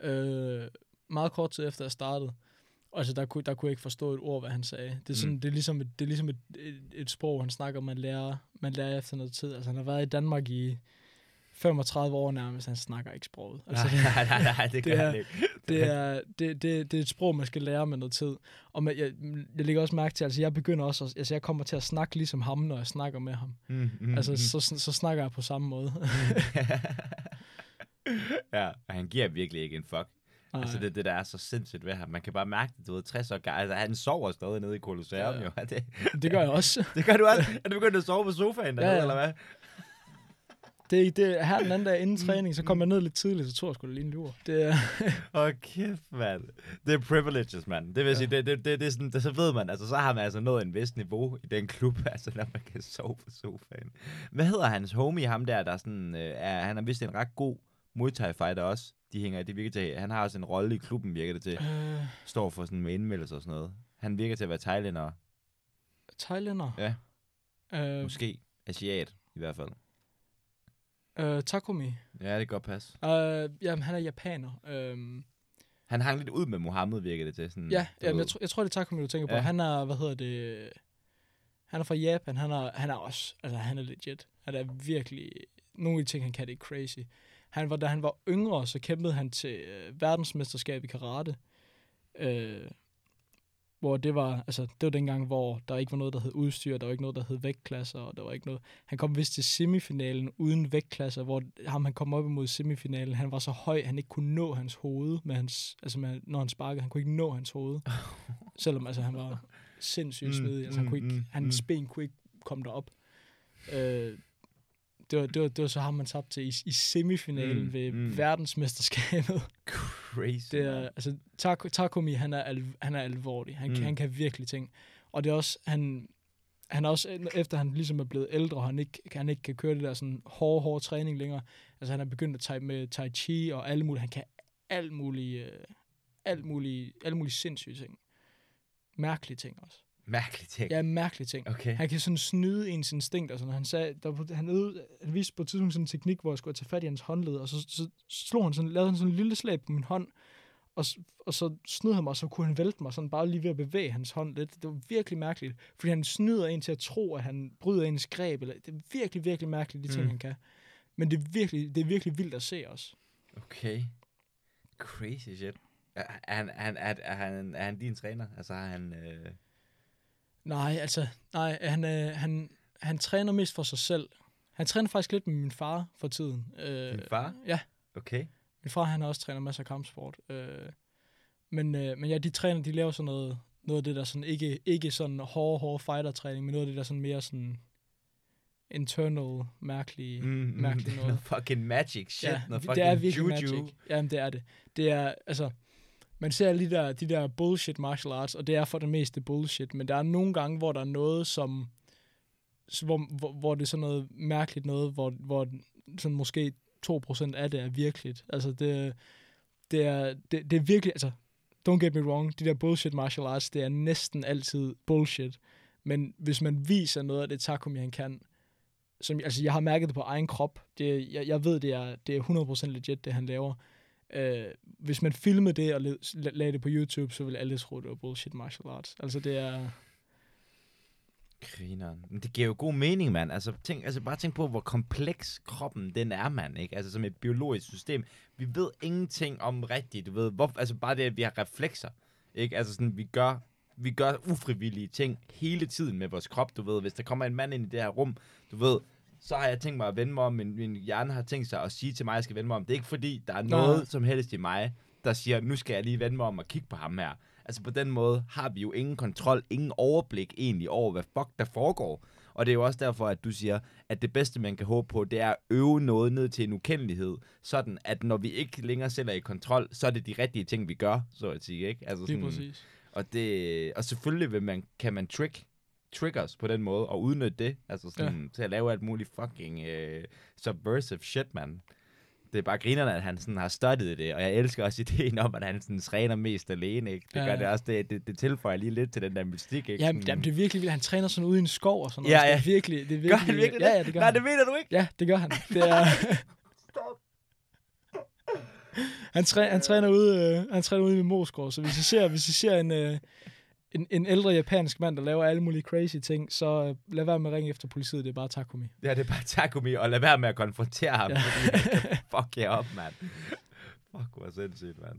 Øh, meget kort tid efter jeg startede. Og altså, der kunne, der kunne jeg ikke forstå et ord, hvad han sagde. Det er, sådan, Mm. mm. det er ligesom, et, det er ligesom et, et, et sprog, han snakker, man lærer, man lærer efter noget tid. Altså, han har været i Danmark i 35 år nærmest, han snakker ikke sproget. <laughs> Altså, nej, nej, nej, det det kan er- han ikke. det er, det, det, det er et sprog, man skal lære med noget tid. Og med, jeg, jeg lægger også mærke til, altså jeg begynder også, at, altså jeg kommer til at snakke ligesom ham, når jeg snakker med ham. Mm, mm, Altså mm. så, så, så snakker jeg på samme måde. <laughs> <laughs> ja, og han giver virkelig ikke en fuck. Nej. Altså det, det der er så sindssygt ved ham. Man kan bare mærke det, du ved, 60 år gammel. Altså han sover stadig nede i Colosseum Ja. jo. <laughs> Det, Det gør jeg også. <laughs> det gør du også. Er du begyndt at sove på sofaen dernede, Ja, ja. eller hvad? Det, det, her den anden dag inden <laughs> træning, så kom jeg ned lidt tidligt, så tror jeg det lige en lur. Det er, Åh, kæft, mand. Det er privileges, mand. Det vil Ja. sige, det, det, det, det er sådan, det, så ved man, altså så har man altså nået en vis niveau i den klub, altså når man kan sove på sofaen. Hvad hedder hans homie, ham der, der er sådan, øh, er, han er vist en ret god Muay Thai fighter også. De hænger, det virker til, han har også en rolle i klubben, virker det til. øh, Står for sådan med indmeldelser og sådan noget. Han virker til at være thailænder, thailænder. Ja. Øh, måske asiat i hvert fald. øh, Takumi. Ja, det kan godt passe. Øh, jamen, han er japaner. Øh, Han hang lidt ud med Mohammed, virker det til. Sådan, ja, jamen, jeg, tror, jeg tror, det er Takumi, du tænker på. Ja. Han er, hvad hedder det... Han er fra Japan. Han er, han er også... Altså, han er legit. Han er virkelig... Nogle af de ting, han kan, det er crazy. Han var, da han var yngre, så kæmpede han til øh, verdensmesterskab i karate. Øh, hvor det var, altså, det var dengang, hvor der ikke var noget, der hed udstyr, der var ikke noget, der hed vægtklasser, og der var ikke noget. Han kom vist til semifinalen uden vægtklasser, hvor ham, han kom op imod semifinalen, han var så høj, han ikke kunne nå hans hoved, med hans, altså med, når han sparkede, han kunne ikke nå hans hoved. <laughs> Selvom altså, han var sindssygt Mm, svedig, altså, han kunne mm, ikke, mm, hans mm. ben kunne ikke komme derop. Øh, det var, det, var, det var så ham, man tabte til i, i semifinalen Mm, ved mm. verdensmesterskabet. <laughs> Crazy, Det er, altså, Tak- Takumi, han er, al, han er alvorlig. Han, Mm. han kan virkelig ting. Og det er også, han, han er også, efter han ligesom er blevet ældre, og han ikke, han ikke kan køre det der sådan hårde, hårde træning længere. Altså, han er begyndt at tage med tai chi og alle mulige, han kan alt muligt, øh, alt mulige, alle mulige sindssyge ting. Mærkelige ting også. Mærkelig ting. Ja, mærkelige ting. Okay. Han kan sådan snyde ens instinkter. Sådan. Han, sagde, der, han, øvede, han viste på et tidspunkt sådan en teknik, hvor jeg skulle tage fat i hans håndled, og så, så slog han sådan, lavede han sådan en lille slag på min hånd, og, og så snød han mig, og så kunne han vælte mig sådan bare lige ved at bevæge hans hånd lidt. Det var virkelig mærkeligt, fordi han snyder en til at tro, at han bryder ens greb. Eller, det er virkelig, virkelig mærkeligt, de ting, Mm. han kan. Men det er, virkelig, det er virkelig vildt at se også. Okay. Crazy shit. Er, er, han, er, han, er, er, han, er han din træner? Altså har han... Øh... Nej, altså, nej, han, øh, han, han træner mest for sig selv. Han træner faktisk lidt med min far for tiden. Øh, Din far? Ja, Okay. Min far, han har også trænet masser af kampsport. Øh, men, øh, men ja, de træner, de laver sådan noget, noget af det der sådan, ikke, ikke sådan hårde, hårde fighter-træning, men noget af det der sådan mere sådan internal, mærkelige, Mm, mm, mærkelige <laughs> det er noget. noget fucking magic shit. ja, noget det fucking er virkelig juju. magic. Jamen, det er det. Det er, altså, man ser alle de der, de der bullshit martial arts, og det er for det meste bullshit, men der er nogle gange, hvor der er noget, som, hvor, hvor, hvor det er sådan noget mærkeligt noget, hvor, hvor sådan måske 2% af det er virkeligt. Altså, det, det, er, det, det er virkelig, altså, don't get me wrong, de der bullshit martial arts, det er næsten altid bullshit. Men hvis man viser noget af det Takumi, han kan, som, altså jeg har mærket det på egen krop, det, jeg, jeg ved, det er, det er 100% legit, det han laver. Øh, hvis man filmede det og lagde det på YouTube, så ville alle tro, det var bullshit martial arts. Altså det er... Grineren. Men det giver jo god mening, mand. Altså, tænk, altså bare tænk på, hvor kompleks kroppen den er, mand. Ikke? Altså som et biologisk system. Vi ved ingenting om rigtigt, du ved. Hvor, altså bare det, at vi har reflekser. Ikke? Altså sådan, vi gør, vi gør ufrivillige ting hele tiden med vores krop, du ved. Hvis der kommer en mand ind i det her rum, du ved, så har jeg tænkt mig at vende mig om, min, min hjerne har tænkt sig at sige til mig, at jeg skal vende mig om. Det er ikke fordi, der er noget som helst i mig, der siger, nu skal jeg lige vende mig om og kigge på ham her. Altså på den måde har vi jo ingen kontrol, ingen overblik egentlig over, hvad fuck der foregår. Og det er jo også derfor, at du siger, at det bedste, man kan håbe på, det er at øve noget ned til en ukendelighed. Sådan, at når vi ikke længere selv er i kontrol, så er det de rigtige ting, vi gør, så at sige. Ikke? Altså Lige præcis. og, det, og selvfølgelig vil man, kan man trick, triggers på den måde, og udnytte det, altså sådan, ja. til at lave alt muligt fucking uh, subversive shit, man. Det er bare grinerne, at han sådan har studiet det, og jeg elsker også ideen om, at han sådan træner mest alene, ikke? Det Ja. gør det også, det, det, det tilføjer lige lidt til den der mystik, ikke? Jamen, jamen, det er virkelig vildt. Han træner sådan ude i en skov og sådan noget. Ja, Så Det ja. er virkelig, det er virkelig, Gør han virkelig ja, det? Ja, det gør Nej, han. det mener du ikke? Ja, det gør han. Det er... han, træ, han, træner ude, øh, han træner ude i Moskov, så hvis I ser, hvis I ser en, øh, en, en ældre japansk mand, der laver alle mulige crazy ting, så øh, lad være med at ringe efter politiet, det er bare Takumi. Ja, det er bare Takumi, og lad være med at konfrontere ham, Ja. fordi fuck jer op, mand. Fuck, hvor sindssygt, mand.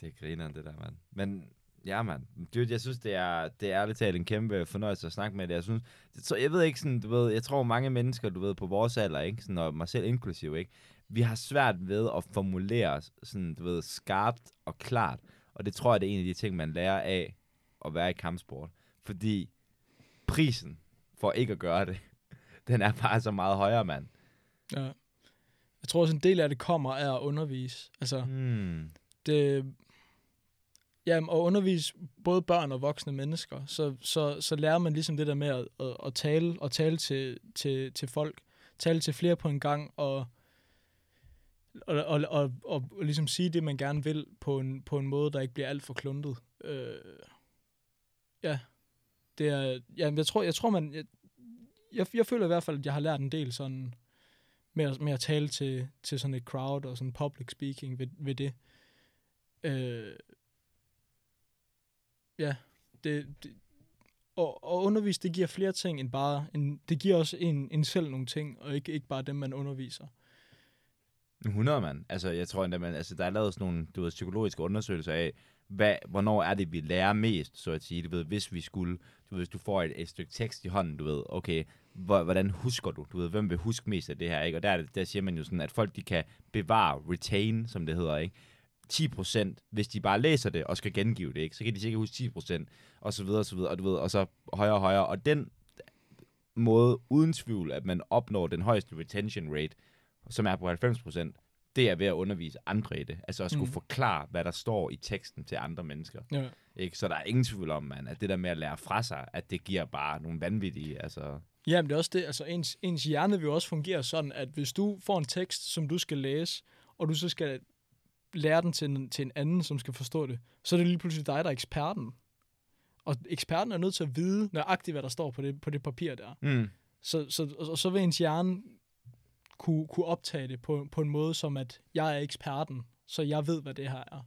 Det er grineren, det der, mand. Men ja, mand. Dude, jeg synes, det er, det er ærligt talt en kæmpe fornøjelse at snakke med dig. Jeg synes, det, så jeg ved ikke sådan, du ved, jeg tror mange mennesker, du ved, på vores alder, ikke, sådan, og mig selv inklusiv, ikke, vi har svært ved at formulere sådan, du ved, skarpt og klart. Og det tror jeg, det er en af de ting, man lærer af at være i kampsport. Fordi prisen for ikke at gøre det, <laughs> den er bare så meget højere, mand. Ja. Jeg tror også, en del af det kommer af at undervise. Altså, Hmm. det, ja, at undervise både børn og voksne mennesker, så, så, så lærer man ligesom det der med at, at, at tale, og tale til, til, til folk, tale til flere på en gang, og, og, og, og, og, og ligesom sige det, man gerne vil, på en, på en måde, der ikke bliver alt for kluntet. Øh, ja, det er, ja, jeg tror, jeg tror man, jeg, jeg, jeg føler i hvert fald, at jeg har lært en del sådan, med at, med at tale til, til sådan et crowd og sådan public speaking ved, ved det. Øh, ja, det, det og, og undervise, det giver flere ting end bare, en, det giver også en, en selv nogle ting, og ikke, ikke bare dem, man underviser. 100, mand. Altså, jeg tror endda, man, altså, der er lavet sådan nogle du ved, psykologiske undersøgelser af, hvad, hvornår er det, vi lærer mest, så at sige. Du ved, hvis vi skulle, du ved, hvis du får et, et stykke tekst i hånden, du ved, okay, hvordan husker du? Du ved, hvem vil huske mest af det her, ikke? Og der, der siger man jo sådan, at folk, de kan bevare, retain, som det hedder, ikke? 10%, hvis de bare læser det og skal gengive det, ikke? Så kan de sikkert huske 10%, og så videre, og så videre, og du ved, og så højere og højere. Og den måde, uden tvivl, at man opnår den højeste retention rate, som er på 90%, det er ved at undervise andre i det. Altså at skulle Mm. forklare, hvad der står i teksten til andre mennesker. Ja. Ikke? Så der er ingen tvivl om, man, at det der med at lære fra sig, at det giver bare nogle vanvittige, altså... Jamen, det er også det. Altså, ens, ens hjerne vil også fungere sådan, at hvis du får en tekst, som du skal læse, og du så skal lære den til en, til en anden, som skal forstå det, så er det lige pludselig dig, der er eksperten. Og eksperten er nødt til at vide nøjagtigt, hvad der står på det, på det papir der. Mm. Så, så, og, og så vil ens hjerne kunne, kunne optage det på, på en måde, som at jeg er eksperten, så jeg ved, hvad det her er.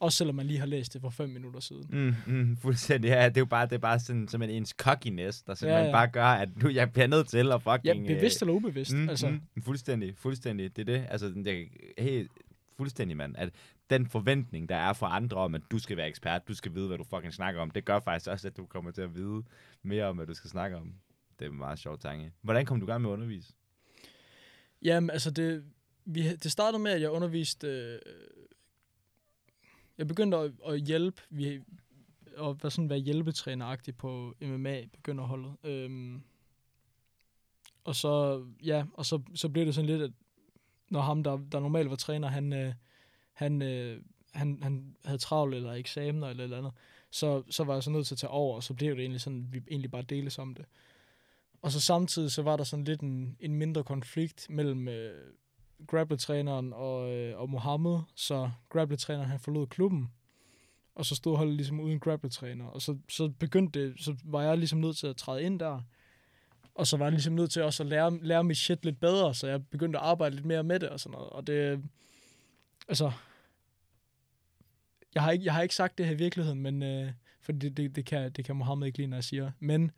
Også selvom man lige har læst det for fem minutter siden. Mm, mm, fuldstændig. Ja, det er jo bare, det er bare sådan, som en ens cockiness, der simpelthen Ja, ja, bare gør, at nu jeg bliver nødt til at Ja, fucking... bevidst eller ubevidst. Mm, altså, mm, fuldstændig, fuldstændig. Det er det. Altså, den der, helt fuldstændig, mand. At den forventning, der er fra andre om, at du skal være ekspert, du skal vide, hvad du fucking snakker om, det gør faktisk også, at du kommer til at vide mere om, hvad du skal snakke om. Det er en meget sjov tanke. Hvordan kom du i gang med at undervise? Jamen, altså det, vi, det startede med, at jeg underviste... Øh, jeg begyndte at, at hjælpe, vi, at være sådan være hjælpetræneragtig på MMA, begynderholdet. Øhm, og så, ja, og så, så blev det sådan lidt, at når ham, der, der normalt var træner, han, øh, han, øh, han, han havde travlt eller eksamener eller eller andet, så, så var jeg så nødt til at tage over, og så blev det egentlig sådan, at vi egentlig bare deles om det. Og så samtidig så var der sådan lidt en, en mindre konflikt mellem øh, grappletræneren og, øh, og Mohammed, så grappletræneren han forlod klubben, og så stod holdet ligesom uden grappletræner, og så, så begyndte det, så var jeg ligesom nødt til at træde ind der, og så var jeg ligesom nødt til også at lære, lære mit shit lidt bedre, så jeg begyndte at arbejde lidt mere med det og sådan noget, og det, altså, jeg har ikke, jeg har ikke sagt det her i virkeligheden, men, øh, for det, det, det, kan, det kan Mohammed ikke lide, når jeg siger, men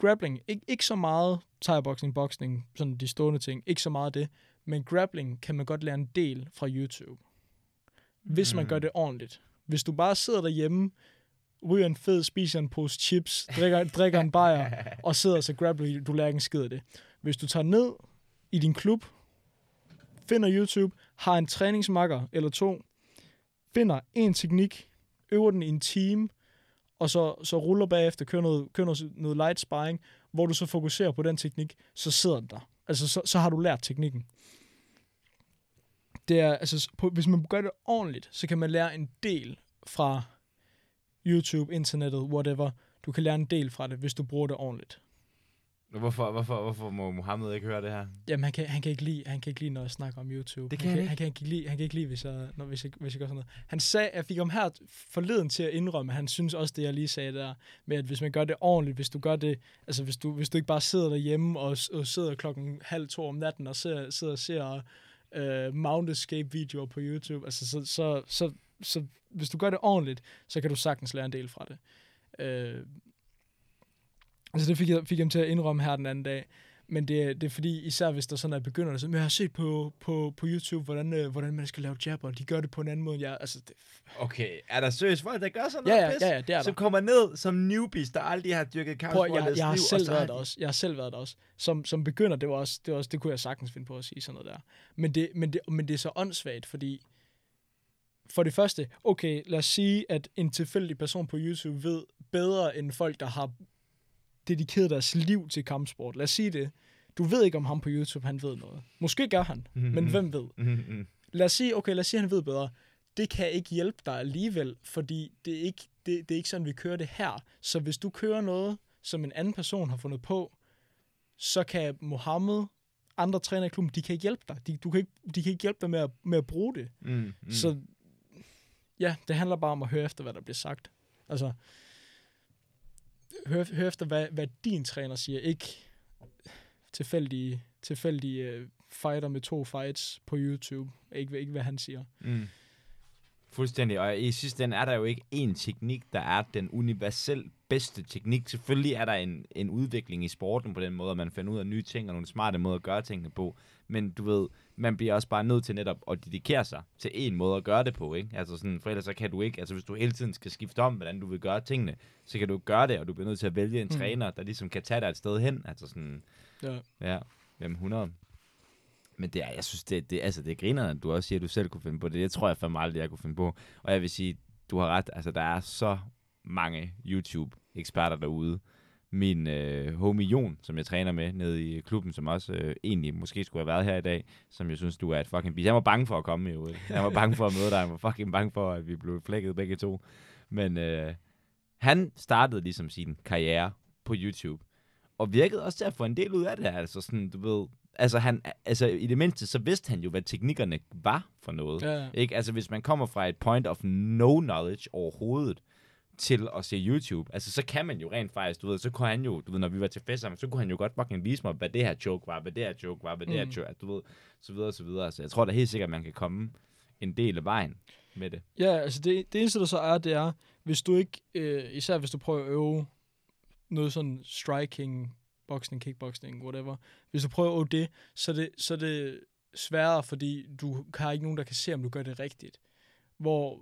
grappling, ikke, ikke så meget thai-boxing, boxing, sådan de stående ting, ikke så meget det, men grappling kan man godt lære en del fra YouTube. Hvis man Mm. gør det ordentligt. Hvis du bare sidder derhjemme, ryger en fed, spiser en pose chips, drikker, drikker en bajer, <laughs> og sidder så grappler, du lærer ikke en skid af det. Hvis du tager ned i din klub, finder YouTube, har en træningsmakker eller to, finder en teknik, øver den i en time, og så, så ruller bagefter, kører noget, kører noget, noget light sparring, hvor du så fokuserer på den teknik, så sidder den der. Altså, så, så har du lært teknikken. Det er, altså, på, hvis man gør det ordentligt, så kan man lære en del fra YouTube, internettet, whatever. Du kan lære en del fra det, hvis du bruger det ordentligt. Hvorfor, hvorfor, hvorfor må Mohammed ikke høre det her? Jamen, han kan, han kan, ikke, lide, han kan ikke lide, når jeg snakker om YouTube. Det kan han, han han, kan ikke lide, han kan ikke lide, hvis jeg, når, hvis jeg, hvis jeg gør sådan noget. Han sagde, jeg fik ham her forleden til at indrømme, at han synes også, det jeg lige sagde der, med at hvis man gør det ordentligt, hvis du gør det, altså hvis du, hvis du ikke bare sidder derhjemme og, og sidder klokken halv to om natten og ser, sidder og ser uh, Mount Escape-videoer på YouTube, altså så, så, så, så, hvis du gør det ordentligt, så kan du sagtens lære en del fra det. Uh, altså det fik jeg, fik jeg ham til at indrømme her den anden dag. men det, er- det er fordi, især hvis der sådan er begynder, så, jeg har set på, på, på YouTube, hvordan, øh, hvordan man skal lave jab, og de gør det på en anden måde. Jeg, altså, det, Okay, er der seriøst folk, der gør sådan ja, noget ja, pis? ja, ja, det er der. Som kommer ned som newbies, der aldrig har dyrket kampsport jeg, deres jeg har liv, og selv har været de- der også. Jeg har selv været der også. Som, som begynder, det var også, det var også, det kunne jeg sagtens finde på at sige sådan noget der. Men det, men det, men det er så åndssvagt, fordi for det første, okay, lad os sige, at en tilfældig person på YouTube ved bedre end folk, der har dedikeret deres liv til kampsport. Lad os sige det. Du ved ikke om ham på YouTube, han ved noget. Måske gør han, men hvem ved? Mhm, mhm. lad os sige, okay, lad os sige, han ved bedre. Det kan ikke hjælpe dig alligevel, fordi det er ikke, det, det er ikke sådan, vi kører det her. Så hvis du kører noget, som en anden person har fundet på, så kan Mohammed, andre træner i klubben, de kan ikke hjælpe dig. De, du kan ikke, de kan ikke hjælpe dig med at, med at bruge det. Mm. Mm. Så ja, det handler bare om at høre efter, hvad der bliver sagt. Altså, hør, hør efter, hvad, hvad din træner siger. Ikke tilfældige, tilfældige øh, fighter med to fights på YouTube. Ikke, ikke hvad han siger. Mm. Fuldstændig, og i sidste ende er der jo ikke én teknik, der er den universelt bedste teknik. Selvfølgelig er der en, en udvikling i sporten på den måde, at man finder ud af nye ting og nogle smarte måder at gøre tingene på. Men du ved, man bliver også bare nødt til netop at dedikere sig til en måde at gøre det på, ikke? Altså sådan, for ellers så kan du ikke, altså hvis du hele tiden skal skifte om, hvordan du vil gøre tingene, så kan du ikke gøre det, og du bliver nødt til at vælge en Mm. træner, der ligesom kan tage dig et sted hen. Altså sådan, Ja. Ja, jamen 100. Men det er, jeg synes, det, det, altså, det griner, at du også siger, at du selv kunne finde på det. Det tror jeg fandme aldrig, jeg kunne finde på. Og jeg vil sige, du har ret. Altså, der er så mange YouTube-eksperter derude. Min øh, homie Jon, som jeg træner med nede i klubben, som også øh, egentlig måske skulle have været her i dag, som jeg synes, du er et fucking bis. Jeg var bange for at komme jo. Jeg var bange for at møde dig. Jeg var fucking bange for, at vi blev flækket begge to. Men øh, han startede ligesom sin karriere på YouTube og virkede også til at få en del ud af det. Altså sådan, du ved, altså, han, altså i det mindste, så vidste han jo, hvad teknikkerne var for noget. Ja, ja. Ikke? Altså hvis man kommer fra et point of no knowledge overhovedet, til at se YouTube, altså så kan man jo rent faktisk, du ved, så kunne han jo, du ved, når vi var til fest sammen, så kunne han jo godt fucking vise mig, hvad det her joke var, hvad det her joke var, hvad det her Mm. joke, altså, du ved, så videre, så videre. Så jeg tror da helt sikkert, at man kan komme en del af vejen med det. Ja, altså det, det eneste, der så er, det er, hvis du ikke, øh, især hvis du prøver at øve noget sådan striking, boxing, kickboxing, whatever, hvis du prøver det, så er det, så er det sværere, fordi du har ikke nogen, der kan se, om du gør det rigtigt. Hvor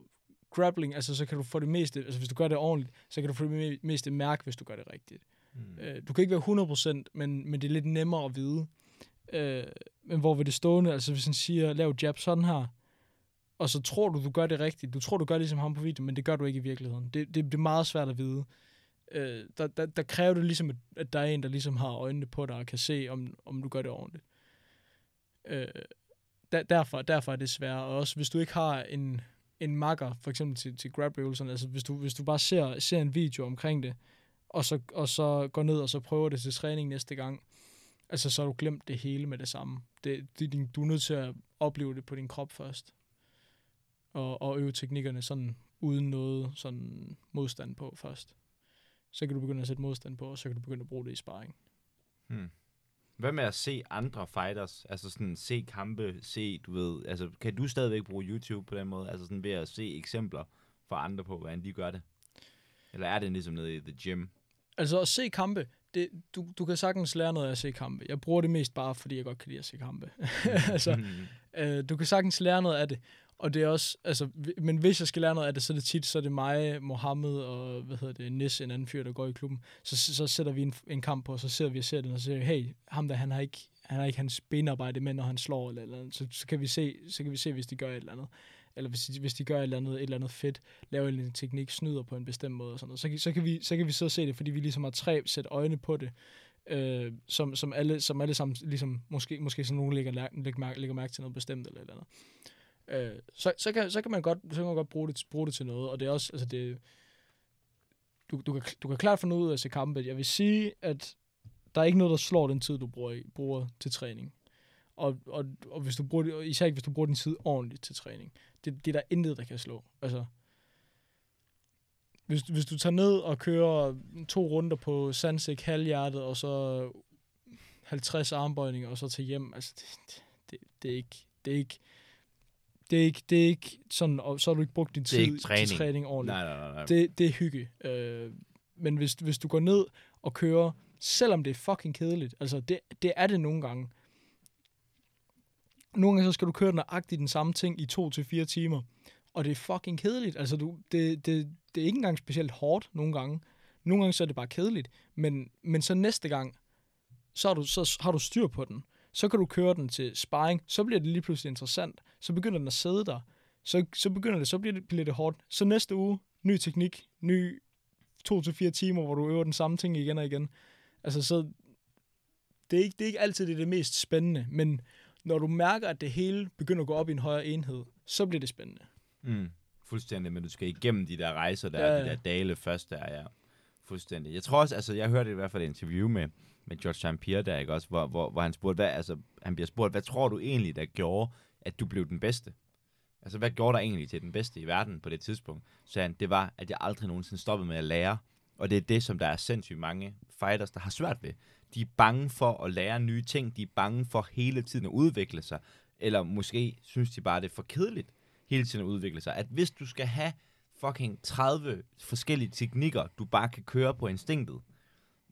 grappling, altså så kan du få det meste, altså hvis du gør det ordentligt, så kan du få det me- meste mærke, hvis du gør det rigtigt. Mm. Øh, du kan ikke være 100%, men, men det er lidt nemmere at vide. Øh, men hvor ved det stående, altså hvis han siger, lav jab sådan her, og så tror du, du gør det rigtigt. Du tror, du gør ligesom ham på video, men det gør du ikke i virkeligheden. Det, det, det er meget svært at vide. Øh, der, der, der kræver det ligesom, at, at der er en, der ligesom har øjnene på dig og kan se, om, om du gør det ordentligt. Øh, der, derfor, derfor er det svært. Og også hvis du ikke har en, en makker, for eksempel til, til grab øvelserne, altså hvis du, hvis du bare ser, ser en video omkring det, og så, og så går ned og så prøver det til træning næste gang, altså så har du glemt det hele med det samme. Det, det, din- du er nødt til at opleve det på din krop først. Og, og øve teknikkerne sådan uden noget sådan modstand på først. Så kan du begynde at sætte modstand på, og så kan du begynde at bruge det i sparring. Hmm. Hvad med at se andre fighters? Altså sådan se kampe, se, du ved, altså kan du stadigvæk bruge YouTube på den måde? Altså sådan ved at se eksempler fra andre på, hvordan de gør det? Eller er det ligesom nede i the gym? Altså at se kampe, det, du, du kan sagtens lære noget af at se kampe. Jeg bruger det mest bare, fordi jeg godt kan lide at se kampe. <laughs> altså, Mhm. Øh, du kan sagtens lære noget af det. Og det er også, altså, men hvis jeg skal lære noget af det, så er det tit, så er det mig, Mohammed og, hvad hedder det, Nis, en anden fyr, der går i klubben. Så, så, sætter vi en, en kamp på, og så ser vi og ser den, og så siger hey, ham der, han har ikke, han har ikke hans benarbejde med, når han slår, eller, eller andet. Så, så, kan vi se, så kan vi se, hvis de gør et eller andet. Eller hvis de, hvis de gør et eller andet, et eller andet fedt, laver en teknik, snyder på en bestemt måde og sådan noget. Så, så, kan vi, så kan vi så se det, fordi vi ligesom har tre sæt øjne på det, øh, som, som, alle, som alle sammen, ligesom, måske, måske sådan nogen lægger, lægger, mærke, lægger mærke til noget bestemt eller et eller andet. Øh, så, så, kan, så, kan man godt, så kan man godt bruge det, bruge det til noget, og det er også, altså det, du, du, kan, du kan klart få noget ud af at se kampe. Jeg vil sige, at der er ikke noget, der slår den tid, du bruger, i- bruger til træning. Og, og, og hvis du bruger det, især ikke, hvis du bruger din tid ordentligt til træning. Det, det er der intet, der kan slå. Altså, hvis, hvis du tager ned og kører to runder på sandsæk halvhjertet, og så 50 armbøjninger, og så til hjem, altså, det, det, det er ikke, det er ikke, det er ikke, det er ikke sådan, og så har du ikke brugt din tid træning. til træning ordentligt Nej, nej, nej. nej. det, det er hygge. Øh, men hvis, hvis du går ned og kører selvom det er fucking kedeligt. Altså, det, det er det nogle gange. Nogle gange så skal du køre nøjagtigt den samme ting i to til fire timer, og det er fucking kedeligt. Altså, du, det, det, det er ikke engang specielt hårdt nogle gange. Nogle gange så er det bare kedeligt, men, men så næste gang, så har, du, så har du styr på den. Så kan du køre den til sparring, så bliver det lige pludselig interessant. Så begynder den at sidde der. Så, så begynder det, så bliver det, bliver det hårdt. Så næste uge, ny teknik, ny to til fire timer, hvor du øver den samme ting igen og igen. Altså, så det er ikke, det er ikke altid det, er det mest spændende, men når du mærker, at det hele begynder at gå op i en højere enhed, så bliver det spændende. Mm. Fuldstændig, men du skal igennem de der rejser der, Ja, ja, de der dale først der, ja. Fuldstændig. Jeg tror også, altså jeg hørte i hvert fald et interview med, med George St. Pierre der, ikke også, hvor, hvor, hvor han spurgte, hvad, altså, han bliver spurgt, hvad tror du egentlig, der gjorde, at du blev den bedste? Altså, hvad gjorde der egentlig til den bedste i verden på det tidspunkt? Så han, det var, at jeg aldrig nogensinde stoppede med at lære. Og det er det, som der er sindssygt mange fighters, der har svært ved. De er bange for at lære nye ting. De er bange for hele tiden at udvikle sig. Eller måske synes de bare, det er for kedeligt hele tiden at udvikle sig. At hvis du skal have fucking 30 forskellige teknikker, du bare kan køre på instinktet,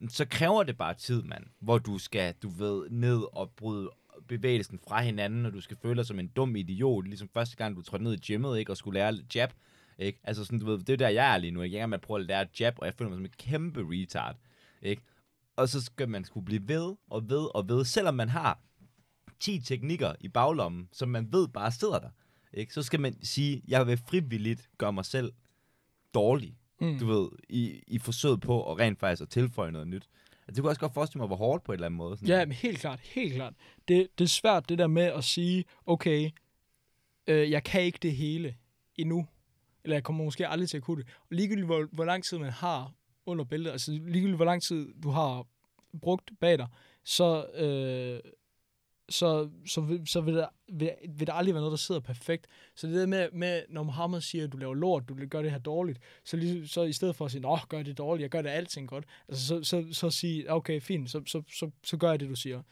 så kræver det bare tid, mand. Hvor du skal, du ved, ned og bryde bevægelsen fra hinanden, og du skal føle dig som en dum idiot, ligesom første gang, du trådte ned i gymmet, ikke, og skulle lære jab, ikke? Altså sådan, du ved, det er der, jeg er lige nu, ikke? Jeg er med at prøve at lære jab, og jeg føler mig som en kæmpe retard, ikke? Og så skal man skulle blive ved og ved og ved, selvom man har 10 teknikker i baglommen, som man ved bare sidder der, ikke? Så skal man sige, jeg vil frivilligt gøre mig selv dårlig, Mm. du ved, i, i forsøget på at rent faktisk at tilføje noget nyt. Altså, det kunne jeg også godt forestille mig, hvor hårdt på en eller anden måde. Sådan. Ja, men helt klart, helt klart. Det, det er svært det der med at sige, okay, øh, jeg kan ikke det hele endnu. Eller jeg kommer måske aldrig til at kunne det. Og ligegyldigt hvor, hvor lang tid man har under bæltet, altså ligegyldigt hvor lang tid du har brugt bag dig, så, øh, så, så, så vil, der, vil, vil der aldrig være noget, der sidder perfekt. Så det der med, med når Mohammed siger, at du laver lort, du gør det her dårligt, så, lige, så i stedet for at sige, at gør det dårligt, jeg gør det alting godt, altså, så, så, så sige, okay, fint, så, så, så, så gør jeg det, du siger.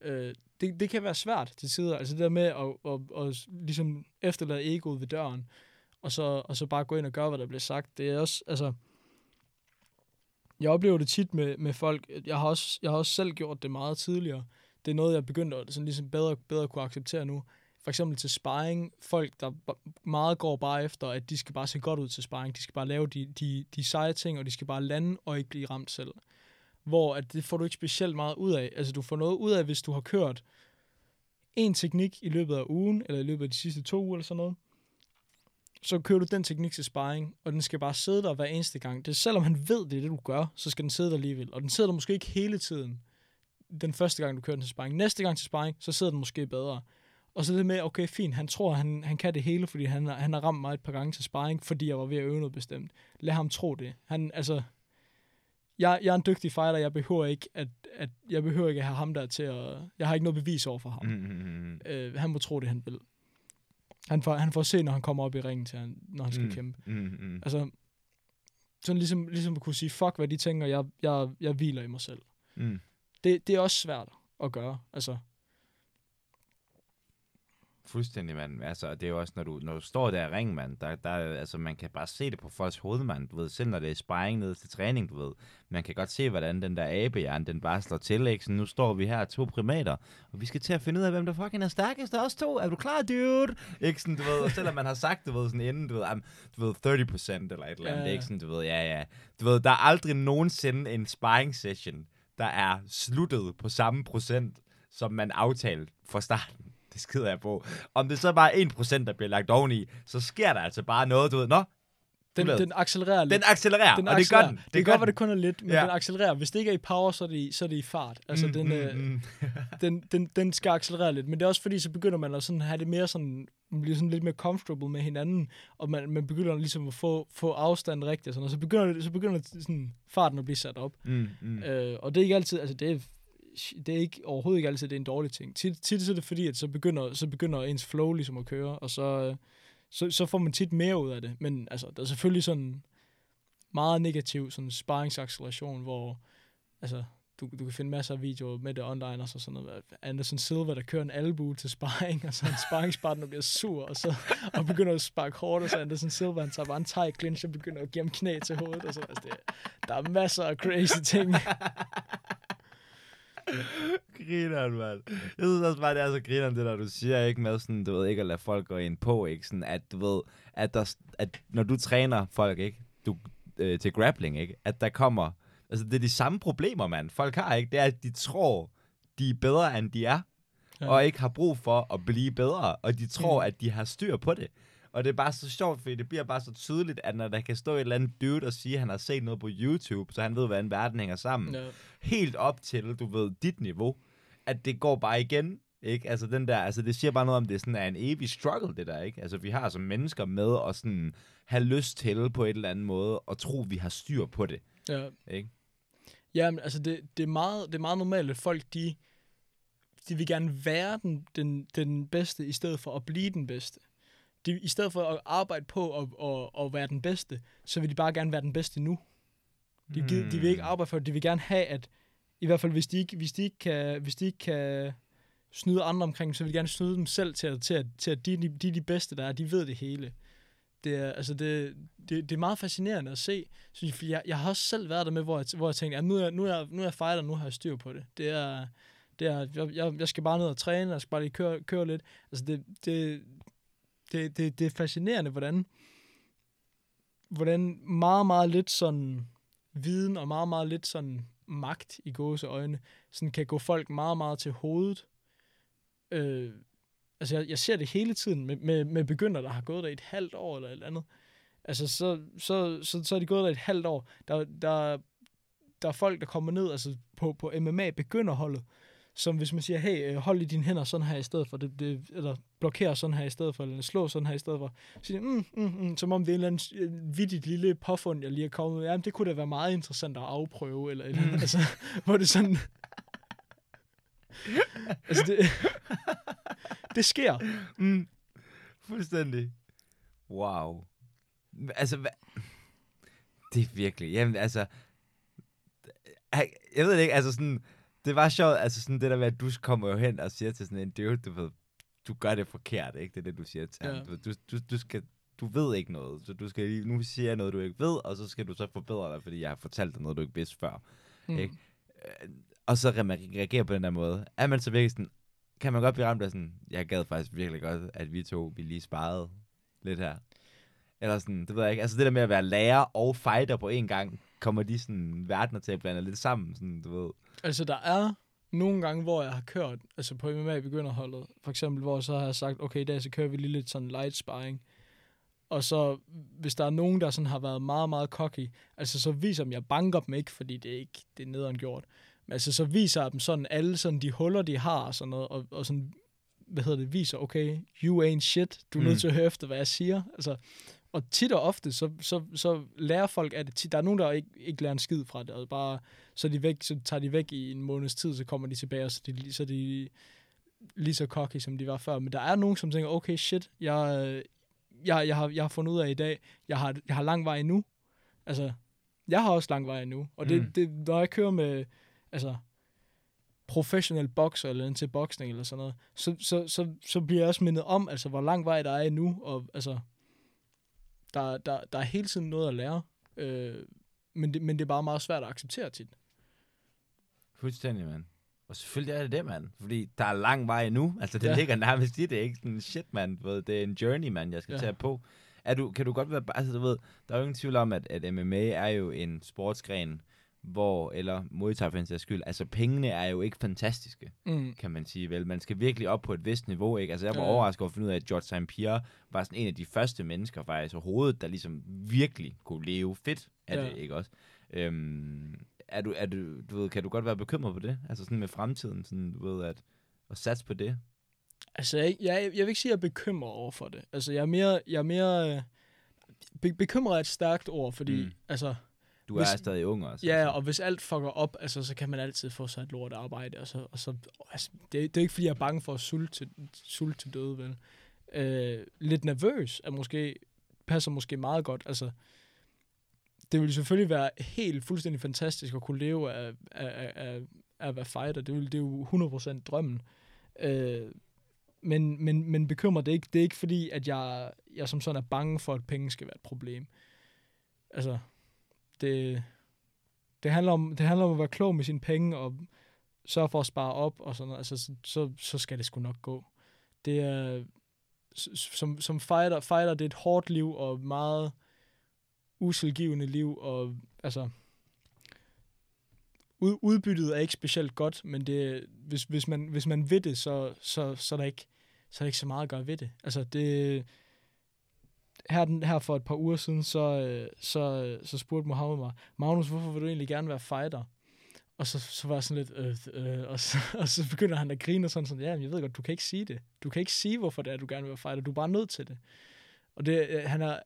Øh, det, det kan være svært til tider, altså det der med at, at, at, at ligesom efterlade egoet ved døren, og så, og så bare gå ind og gøre, hvad der bliver sagt. Det er også, altså, jeg oplever det tit med, med folk, jeg har, også, jeg har også selv gjort det meget tidligere, det er noget, jeg begyndte at sådan ligesom bedre, bedre kunne acceptere nu. For eksempel til sparring, folk, der meget går bare efter, at de skal bare se godt ud til sparring. De skal bare lave de, de, de seje ting, og de skal bare lande og ikke blive ramt selv. Hvor at det får du ikke specielt meget ud af. Altså, du får noget ud af, hvis du har kørt en teknik i løbet af ugen, eller i løbet af de sidste to uger, eller sådan noget. Så kører du den teknik til sparring, og den skal bare sidde der hver eneste gang. Det selvom han ved, det er det, du gør, så skal den sidde der alligevel. Og den sidder der måske ikke hele tiden den første gang, du kører den til sparring. Næste gang til sparring, så sidder den måske bedre. Og så det med, okay, fint, han tror, han, han kan det hele, fordi han, han har ramt mig et par gange til sparring, fordi jeg var ved at øve noget bestemt. Lad ham tro det. Han, altså, jeg, jeg er en dygtig fighter, jeg behøver ikke at, at, jeg behøver ikke at have ham der til at, jeg har ikke noget bevis over for ham. Mm, mm, mm, Øh, han må tro det, han vil. Han får, han får se, når han kommer op i ringen, til han, når han skal mm, kæmpe. Mm, mm, Altså, sådan ligesom, ligesom at kunne sige, fuck hvad de tænker, jeg, jeg, jeg hviler i mig selv mm. Det, det er også svært at gøre. Altså, Fuldstændig, mand. Altså, det er jo også, når du, når du står der i ringen, mand, der, der, altså, man kan bare se det på folks hoved, mand. Du ved, selv når det er sparring ned til træning, du ved. Man kan godt se, hvordan den der abehjern, den bare slår til, ikke? Så nu står vi her to primater, og vi skal til at finde ud af, hvem der fucking er stærkest af os to. Er du klar, dude? Ikke sådan, du ved, og selvom man har sagt, du ved, sådan inden, du ved, um, du ved 30% eller et eller andet, Ja, ja. ikke sådan, du ved, ja, ja. Du ved, der er aldrig nogensinde en sparring session, der er sluttet på samme procent, som man aftalte fra starten. Det skider jeg på. Om det så bare er 1%, der bliver lagt oveni, så sker der altså bare noget, du ved, nå, den, den accelererer lidt. den accelererer, den og det gør den. Det, Det gør godt den. det kun er lidt, men Ja. den accelererer. Hvis det ikke er i power, så er det i, så er det i fart. Altså, Mm, den, mm, øh, mm. <laughs> den, den, den skal accelerere lidt. Men det er også fordi, så begynder man at sådan have det mere sådan, man bliver sådan lidt mere comfortable med hinanden, og man, man begynder ligesom at få, få afstand rigtigt, og, sådan, og så begynder, så begynder sådan, farten at blive sat op. Mm, mm. Øh, og det er ikke altid, altså det er, det er ikke, overhovedet ikke altid, det er en dårlig ting. Tit, tit så er det fordi, at så begynder, så begynder ens flow ligesom at køre, og så, øh, så, så får man tit mere ud af det. Men altså, der er selvfølgelig sådan meget negativ sådan sparringsacceleration, hvor altså, du, du kan finde masser af videoer med det online, og så sådan noget. Anderson Silva, der kører en albu til sparring, og så en sparringspartner bliver sur, og så og begynder at sparke hårdt, og så Anderson Silva, han tager bare en thai clinch og begynder at give ham knæ til hovedet, og så altså, det, der er masser af crazy ting. <laughs> Grineren, mand. Jeg synes også bare, det er så grineren, det der, du siger, ikke med sådan, du ved, ikke at lade folk gå ind på, ikke? Sådan, at du ved, at, der, at når du træner folk, ikke? Du, øh, til grappling, ikke? At der kommer, altså det er de samme problemer, mand. Folk har, ikke? Det er, at de tror, de er bedre, end de er. Ja. Og ikke har brug for at blive bedre. Og de tror, mm. at de har styr på det. Og det er bare så sjovt, fordi det bliver bare så tydeligt, at når der kan stå et eller andet dude og sige, at han har set noget på YouTube, så han ved, hvordan verden hænger sammen. Ja. Helt op til, du ved, dit niveau, at det går bare igen. Ikke? Altså, den der, altså, det siger bare noget om, det sådan er en evig struggle, det der, ikke? Altså, vi har som mennesker med at sådan have lyst til på et eller andet måde, og tro, vi har styr på det. Ja. Ikke? Jamen, altså, det, det, er meget, det er meget normalt, at folk, de, de vil gerne være den, den, den bedste, i stedet for at blive den bedste de, i stedet for at arbejde på at, at, at være den bedste, så vil de bare gerne være den bedste nu. De, mm. de, vil ikke hmm. arbejde for det. De vil gerne have, at i hvert fald hvis de ikke, hvis de ikke, kan, hvis de ikke kan snyde andre omkring, så vil de gerne snyde dem selv til, at, til, at, til at de, de, de er de bedste, der er. De ved det hele. Det er, altså det, det, det er meget fascinerende at se. Synes jeg, jeg, jeg har også selv været der med, hvor jeg, hvor jeg tænkte, at nu er, nu, er, nu er jeg fighter, nu har jeg styr på det. Det er, det er jeg, jeg skal bare ned og træne, jeg skal bare lige køre, køre lidt. Altså det, det, det, det, det er fascinerende, hvordan, hvordan meget, meget lidt sådan viden og meget, meget lidt sådan magt i gåse øjne, sådan kan gå folk meget, meget til hovedet. Øh, altså, jeg, jeg ser det hele tiden med, med, med begynder, der har gået der et halvt år eller et andet. Altså, så, så, så, så er de gået der et halvt år. Der, der, der er folk, der kommer ned altså på, på MMA begynderholdet, som hvis man siger, hey, øh, hold i dine hænder sådan her i stedet for, det, det, eller blokér sådan her i stedet for, eller slå sådan her i stedet for, så siger mm, mm, mm, som om det er en eller anden øh, vidtigt lille påfund, jeg lige er kommet med. Jamen, det kunne da være meget interessant at afprøve, eller, eller mm. altså, <laughs> hvor det sådan... <laughs> altså, det, det sker. Mm. Fuldstændig. Wow. Altså, hvad? Det er virkelig, jamen altså, jeg ved det ikke, altså sådan, det var sjovt, altså sådan det der med, at du kommer jo hen og siger til sådan en dude, du ved, du gør det forkert, ikke? Det er det, du siger til ja. ham. Du, du, du, skal, du ved ikke noget, så du skal lige, nu siger jeg noget, du ikke ved, og så skal du så forbedre dig, fordi jeg har fortalt dig noget, du ikke vidste før. Mm. Ikke? Øh, og så reagere på den der måde. Er man så virkelig sådan, kan man godt blive ramt af sådan, jeg gad faktisk virkelig godt, at vi to, vi lige sparede lidt her. Eller sådan, det ved jeg ikke. Altså det der med at være lærer og fighter på en gang, kommer de sådan verdener til at blande lidt sammen, sådan, du ved. Altså, der er nogle gange, hvor jeg har kørt, altså på MMA begynderholdet, for eksempel, hvor så har jeg sagt, okay, i dag så kører vi lige lidt sådan light sparring. Og så, hvis der er nogen, der sådan har været meget, meget cocky, altså så viser dem, jeg banker dem ikke, fordi det er ikke det er nederen gjort. Men altså, så viser jeg dem sådan alle sådan de huller, de har og sådan noget, og, og sådan, hvad hedder det, viser, okay, you ain't shit, du er mm. nødt til at høre efter, hvad jeg siger. Altså, og tit og ofte, så, så, så lærer folk at det. Der er nogen, der ikke, ikke lærer en skid fra det, og bare, så, de væk, så tager de væk i en måneds tid, så kommer de tilbage, og så de, så de lige så cocky, som de var før. Men der er nogen, som tænker, okay, shit, jeg, jeg, jeg, har, jeg har fundet ud af i dag, jeg har, jeg har lang vej endnu. Altså, jeg har også lang vej endnu. Og det, mm. det, når jeg kører med, altså, professionel bokser eller til boksning eller sådan noget, så, så, så, så bliver jeg også mindet om, altså, hvor lang vej der er endnu, og altså, der, der, der er hele tiden noget at lære, øh, men, det, men det er bare meget svært at acceptere tit. Fuldstændig, mand. Og selvfølgelig er det det, mand. Fordi der er lang vej nu. Altså, det ja. ligger nærmest i det, ikke? Sådan, shit, mand. Det er en journey, mand, jeg skal ja. tage på. Er du, kan du godt være... Altså, du ved, der er jo ingen tvivl om, at, at MMA er jo en sportsgren, hvor, eller modtager for en skyld, altså pengene er jo ikke fantastiske, mm. kan man sige vel. Man skal virkelig op på et vist niveau, ikke? Altså jeg var ja. overrasket over at finde ud af, at George St. Pierre var sådan en af de første mennesker faktisk overhovedet, der ligesom virkelig kunne leve fedt af ja. det, ikke også? Øhm, er du, er du, du ved, kan du godt være bekymret på det? Altså sådan med fremtiden, sådan, du ved, at, at satse på det? Altså, jeg, jeg, jeg vil ikke sige, at jeg er bekymret over for det. Altså, jeg er mere, jeg er mere be, bekymret er et stærkt ord, fordi, mm. altså, du hvis, er stadig ung også. Ja, altså. og hvis alt fucker op, altså, så kan man altid få sig et lort arbejde. Og så, og så, altså, det, det er ikke, fordi jeg er bange for at sulte til, sulte til døde, vel. Øh, lidt nervøs er måske, passer måske meget godt. Altså, det ville selvfølgelig være helt fuldstændig fantastisk at kunne leve af, af, af, af at være fighter. Det, ville, det er jo 100% drømmen. Øh, men, men, men bekymrer det ikke. Det er ikke fordi, at jeg, jeg som sådan er bange for, at penge skal være et problem. Altså, det, det, handler om, det handler om at være klog med sine penge og sørge for at spare op og sådan noget, altså, så, så, så skal det sgu nok gå. Det er, som, som fighter, fighter, det er et hårdt liv og meget uselgivende liv, og altså, ud, udbyttet er ikke specielt godt, men det, hvis, hvis, man, hvis man ved det, så, så, så, er der ikke, så er der ikke så meget at gøre ved det. Altså, det, her, den, her for et par uger siden, så, øh, så, øh, så spurgte Mohammed mig, Magnus, hvorfor vil du egentlig gerne være fighter? Og så, så var jeg sådan lidt, øh, øh, og, så, <laughs> og så begynder han at grine og sådan, sådan ja, men jeg ved godt, du kan ikke sige det. Du kan ikke sige, hvorfor det er, du gerne vil være fighter. Du er bare nødt til det. Og det, øh, han, har,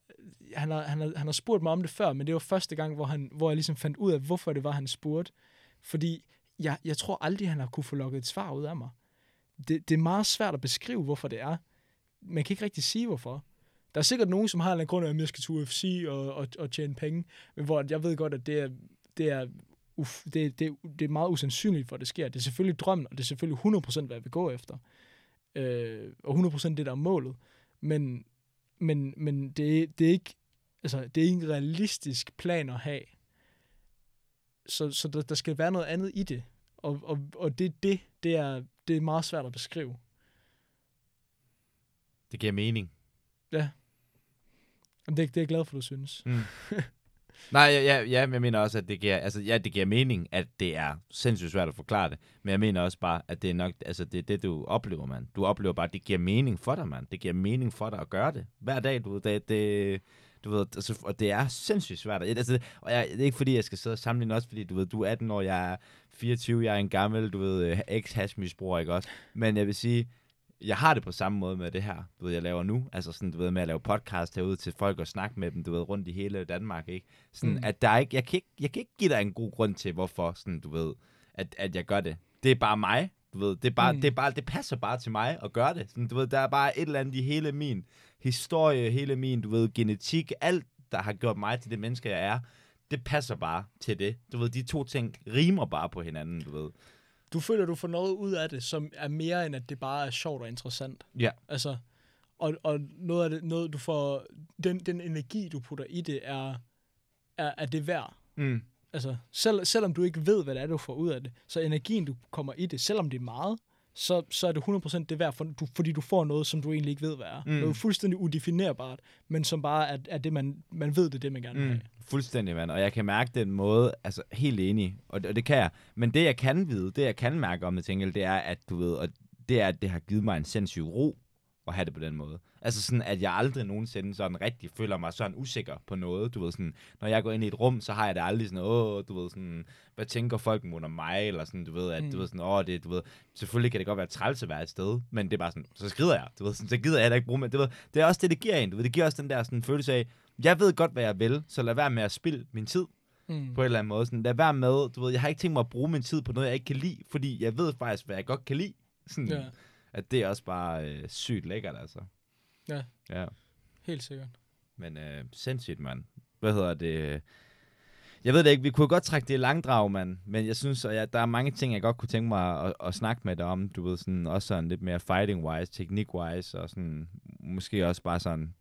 han, har, han, har, han har spurgt mig om det før, men det var første gang, hvor, han, hvor jeg ligesom fandt ud af, hvorfor det var, han spurgte. Fordi jeg, jeg tror aldrig, han har kunne få lukket et svar ud af mig. Det, det er meget svært at beskrive, hvorfor det er. Man kan ikke rigtig sige, hvorfor. Der er sikkert nogen, som har en grund af, at jeg skal til UFC og, og, og tjene penge, men hvor jeg ved godt, at det er, det er, uf, det, det, det er meget usandsynligt, for at det sker. Det er selvfølgelig drømmen, og det er selvfølgelig 100% hvad jeg vil gå efter. Øh, og 100% det, der er målet. Men, men, men det, det, er ikke, altså, det er ikke en realistisk plan at have. Så, så der, der skal være noget andet i det. Og, og, og det, det, det, er, det er meget svært at beskrive. Det giver mening. Jamen, det, det er jeg glad for, du synes. Mm. <laughs> Nej, ja, ja, ja, men jeg mener også, at det giver, altså, ja, det giver mening, at det er sindssygt svært at forklare det. Men jeg mener også bare, at det er nok, altså, det er det, du oplever, mand. Du oplever bare, at det giver mening for dig, mand. Det giver mening for dig at gøre det. Hver dag, du ved, det, det du ved, altså, og det er sindssygt svært. Altså, og jeg, det er ikke fordi, jeg skal sidde og sammenligne også, fordi du ved, du er 18 år, jeg er 24, jeg er en gammel, du ved, ex-hashmisbruger, ikke også? Men jeg vil sige, jeg har det på samme måde med det her, du ved, jeg laver nu. Altså sådan, du ved, med at lave podcast herude til folk og snakke med dem, du ved, rundt i hele Danmark, ikke? Sådan, Mm. at der er ikke, jeg kan ikke, jeg kan ikke give dig en god grund til, hvorfor, sådan, du ved, at, at jeg gør det. Det er bare mig, du ved, det er bare, mm. det er bare, det passer bare til mig at gøre det. Sådan, du ved, der er bare et eller andet i hele min historie, hele min, du ved, genetik, alt, der har gjort mig til det menneske, jeg er, det passer bare til det. Du ved, de to ting rimer bare på hinanden, du ved. Du føler, du får noget ud af det, som er mere end, at det bare er sjovt og interessant. Ja. Altså, og, og noget af det, noget du får, den, den energi, du putter i det, er, er, er det værd. Mm. Altså, selv, selvom du ikke ved, hvad det er, du får ud af det, så energien, du kommer i det, selvom det er meget, så, så er det 100% det værd, for, du, fordi du får noget, som du egentlig ikke ved, hvad er. Mm. Noget fuldstændig udefinerbart, men som bare er, er det, man, man ved, det er det, man gerne vil Mm, have. Fuldstændig, mand. Og jeg kan mærke den måde, altså helt enig, og det, og det kan jeg. Men det, jeg kan vide, det jeg kan mærke om det, tænker det er, at du ved, og det er, at det har givet mig en sindssyg ro at have det på den måde. Altså sådan, at jeg aldrig nogensinde sådan rigtig føler mig sådan usikker på noget. Du ved sådan, når jeg går ind i et rum, så har jeg det aldrig sådan, åh, du ved sådan, hvad tænker folk mod mig, eller sådan, du ved, at Mm. du ved sådan, åh, det, du ved, selvfølgelig kan det godt være træls at være et sted, men det er bare sådan, så skrider jeg, du ved, sådan, så gider jeg heller ikke bruge mig. Det, ved, det er også det, det giver en, du ved, det giver også den der sådan følelse af, jeg ved godt, hvad jeg vil, så lad være med at spille min tid Mm. på en eller anden måde. Sådan, lad være med, du ved, jeg har ikke tænkt mig at bruge min tid på noget, jeg ikke kan lide, fordi jeg ved faktisk, hvad jeg godt kan lide. Sådan, Ja, At det er også bare øh, sygt lækkert, altså. Ja. Ja, helt sikkert. men øh, sindssygt, mand. Hvad hedder det? Jeg ved det ikke, vi kunne godt trække det i langdrag, mand. Men jeg synes, at jeg, der er mange ting, jeg godt kunne tænke mig at, at snakke med dig om. Du ved, sådan, også sådan lidt mere fighting-wise, teknik-wise, og sådan, måske også bare sådan,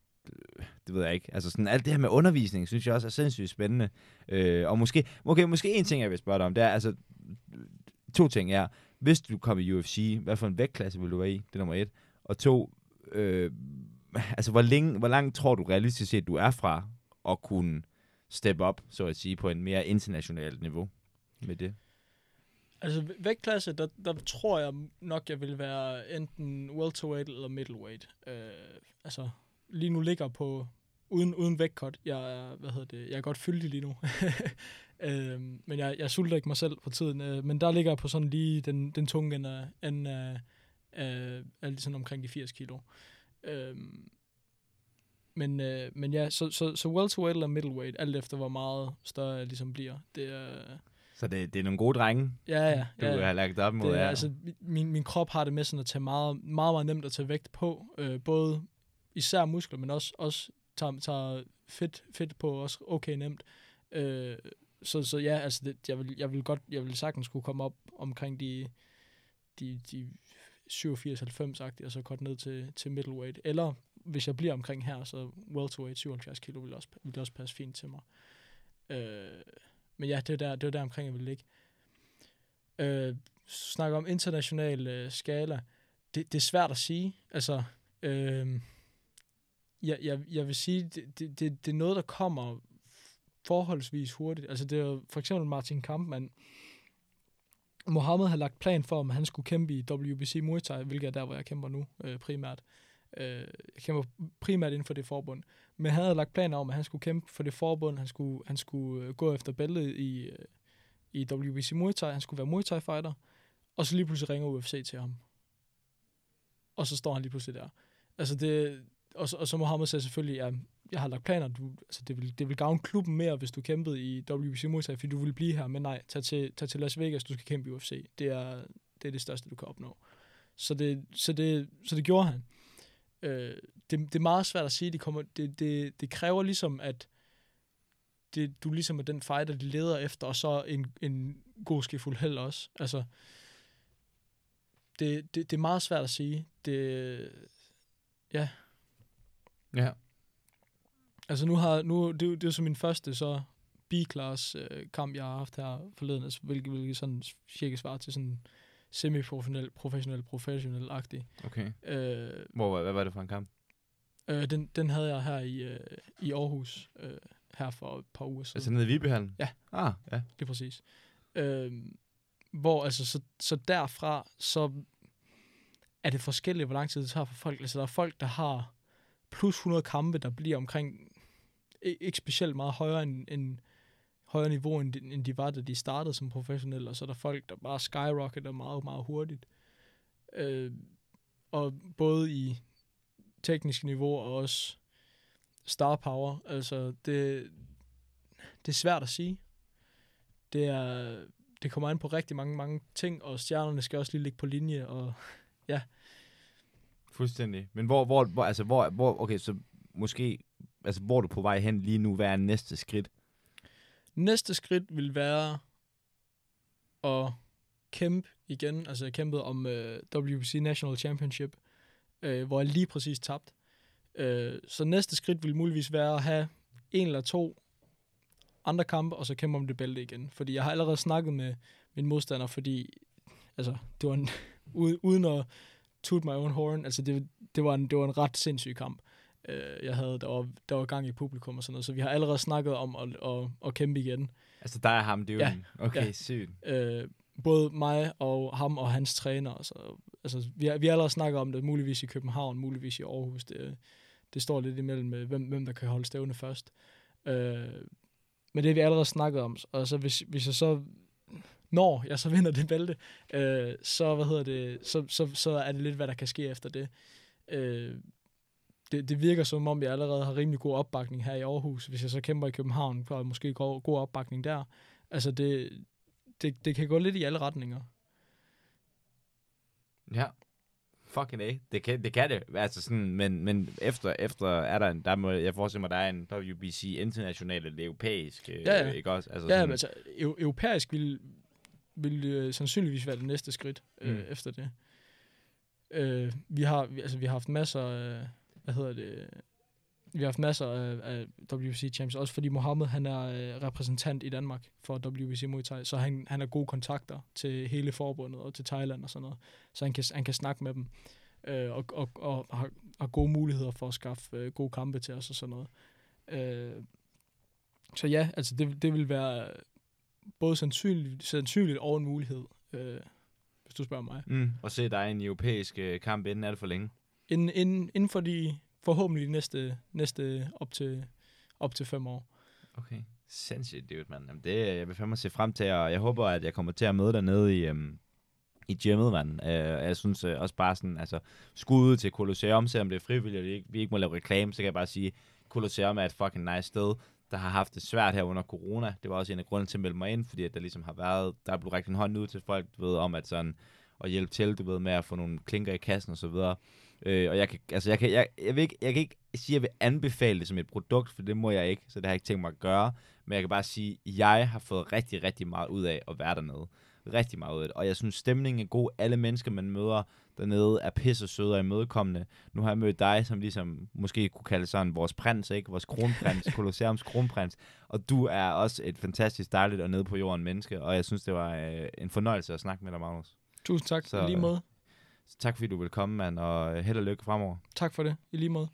det ved jeg ikke. Altså sådan, alt det her med undervisning, synes jeg også er sindssygt spændende. Øh, og måske, okay, måske en ting, jeg vil spørge dig om, det er, altså, to ting er, hvis du kommer i UFC, hvad for en vægtklasse vil du være i? Det er nummer et. Og to, øh, altså hvor, længe, hvor langt tror du realistisk set, du er fra at kunne step up, så at sige, på en mere internationalt niveau med det? Altså vægtklasse, der, der tror jeg nok, jeg vil være enten welterweight eller middleweight. Øh, altså lige nu ligger på uden, uden vægtcut. Jeg er, hvad hedder det, jeg er godt fyldig lige nu. <laughs> øh, men jeg, jeg sulter ikke mig selv på tiden. Øh, men der ligger jeg på sådan lige den, den tunge ende af, ende af, af, af lige sådan omkring de 80 kilo. Øh, men, øh, men ja, så, så, så welterweight eller middleweight, alt efter hvor meget større jeg ligesom bliver. Det er, Så det, det er nogle gode drenge, ja, ja. du ja, ja. har lagt op mod Det, her. altså, min, min krop har det med sådan at tage meget, meget, meget nemt at tage vægt på. Øh, både især muskler, men også, også tager, tager fedt, fedt på også okay nemt. Øh, så, så ja, altså det, jeg, vil, jeg vil godt, jeg vil sagtens kunne komme op omkring de, de, de 87-90-agtige, og så godt ned til, til middleweight. Eller hvis jeg bliver omkring her, så welterweight 77 kilo vil også, vil også passe fint til mig. Øh, men ja, det er der, det er der omkring, jeg vil ligge. Øh, snakker om international øh, skala, det, det er svært at sige. Altså, øh, jeg, jeg, jeg vil sige, det, det, det, det er noget, der kommer forholdsvis hurtigt. Altså, det er for eksempel Martin Kampmann. Mohammed har lagt plan for, om han skulle kæmpe i WBC Muay Thai, hvilket er der, hvor jeg kæmper nu øh, primært. Øh, jeg kæmper primært inden for det forbund. Men han havde lagt planer om, at han skulle kæmpe for det forbund. Han skulle, han skulle øh, gå efter bæltet i, øh, i WBC Muay Thai. Han skulle være Muay Thai fighter. Og så lige pludselig ringer UFC til ham. Og så står han lige pludselig der. Altså det, og, så, og så Mohammed sagde selvfølgelig, ja, jeg har lagt planer, du, altså det, vil, det vil gavne klubben mere, hvis du kæmpede i WBC Muay Thai, fordi du ville blive her, men nej, tag til, tag til Las Vegas, du skal kæmpe i UFC. Det er, det er det største, du kan opnå. Så det, så det, så det gjorde han. Øh, det, det er meget svært at sige, det, kommer, det, det, det kræver ligesom, at det, du ligesom er den fighter, de leder efter, og så en, en god skifuld held også. Altså, det, det, det er meget svært at sige. Det, ja. Ja. Altså nu har, nu, det, er jo- det er jo så min første så B-class øh, kamp, jeg har haft her forleden, altså, hvilket, hvilket sådan cirka svarer til sådan semi-professionel, professionel, professionel-agtig. Okay. Øh, Hvor, hvad var det for en kamp? øh, den, den havde jeg her i, øh, i Aarhus, øh, her for et par uger siden. Altså nede i Vibehallen? Ja. Ah, ja. Lige præcis. Øh, hvor altså, så, så derfra, så er det forskelligt, hvor lang tid det tager for folk. Altså, der er folk, der har plus 100 kampe, der bliver omkring, e- ikke specielt meget højere end, end højere niveau, end de, end de var, da de startede som professionelle, og så er der folk, der bare skyrocketer meget, meget hurtigt. Øh, og både i teknisk niveau og også star power, altså det, det er svært at sige. Det er, det kommer an på rigtig mange, mange ting, og stjernerne skal også lige ligge på linje, og ja, Fuldstændig. Men hvor, hvor, hvor, altså, hvor, hvor, okay, så måske, altså, hvor er du på vej hen lige nu? Hvad er næste skridt? Næste skridt vil være at kæmpe igen. Altså jeg kæmpede om øh, WBC National Championship, øh, hvor jeg lige præcis tabte. Øh, så næste skridt vil muligvis være at have en eller to andre kampe, og så kæmpe om det bælte igen. Fordi jeg har allerede snakket med min modstander, fordi altså, det var en, <laughs> uden, uden at toot my own horn, altså det, det, var en, det var en ret sindssyg kamp øh, jeg havde, der var, der var gang i publikum og sådan noget. Så vi har allerede snakket om at, at, at kæmpe igen. Altså, der er ham, det er jo Ja. en- Okay, Ja. sygt. Øh, både mig og ham og hans træner. Så, altså, vi, har, vi har allerede snakket om det, muligvis i København, muligvis i Aarhus. Det, det står lidt imellem, med, hvem, hvem der kan holde stævne først. Øh, men det har vi allerede snakket om. Og så hvis, hvis jeg så når jeg så vinder det bælte, øh, så, hvad hedder det, så, så, så er det lidt, hvad der kan ske efter det. Øh, det, det virker som om, jeg allerede har rimelig god opbakning her i Aarhus. Hvis jeg så kæmper i København, så er måske god, god opbakning der. Altså, det, det, det kan gå lidt i alle retninger. Ja. Fucking A. Det kan det, kan det. Altså sådan, men, men efter, efter er der, en, der må, jeg forestiller mig, der er en WBC international eller europæisk, Ja, ja. ikke også? Altså Ja, sådan, men altså, eu- europæisk vil, vil øh, sandsynligvis være det næste skridt øh, Mm. efter det. Øh, vi har vi, altså vi har haft masser af, hvad hedder det, vi har haft masser af, af WBC champs, også fordi Mohammed han er øh, repræsentant i Danmark for WBC Muay Thai, så han, han har gode kontakter til hele forbundet og til Thailand og sådan noget, så han kan, han kan snakke med dem øh, og, og, og har, har gode muligheder for at skaffe øh, gode kampe til os og sådan noget. Øh, så ja, altså det, det vil være både sandsynligt, sandsynligt og en mulighed, øh, hvis du spørger mig. Mm, og se dig i en europæisk øh, kamp inden er det for længe. Inden, inden, inden for de forhåbentlig de næste, næste op, til, op til fem år. Okay. Sindssygt, dude, mand. Jamen, det, jeg vil fandme se frem til, og jeg håber, at jeg kommer til at møde dig nede i, øhm, i gymmet, mand. Øh, jeg synes øh, også bare sådan, altså, skud til Colosseum, selvom det er frivilligt, og vi ikke, vi ikke må lave reklame, så kan jeg bare sige, Colosseum er et fucking nice sted, der har haft det svært her under corona. Det var også en af grunden til at melde mig ind, fordi at der ligesom har været, der er blevet rækket en hånd ud til folk, du ved, om at sådan, at hjælpe til, du ved, med at få nogle klinker i kassen og så videre. Øh, og jeg kan, altså jeg kan, jeg, jeg, vil ikke, jeg kan ikke sige, at jeg vil anbefale det som et produkt, for det må jeg ikke, så det har jeg ikke tænkt mig at gøre. Men jeg kan bare sige, at jeg har fået rigtig, rigtig meget ud af at være dernede. Rigtig meget ud af det. Og jeg synes, stemningen er god. Alle mennesker, man møder dernede, er pisse søde og imødekommende. Nu har jeg mødt dig, som ligesom måske kunne kalde sådan vores prins, ikke? Vores kronprins, <laughs> Colosseums kronprins. Og du er også et fantastisk dejligt og nede på jorden menneske, og jeg synes, det var øh, en fornøjelse at snakke med dig, Magnus. Tusind tak. Så- lige måde. Så tak fordi du vil komme, mand, og øh, held og lykke fremover. Tak for det. I lige måde.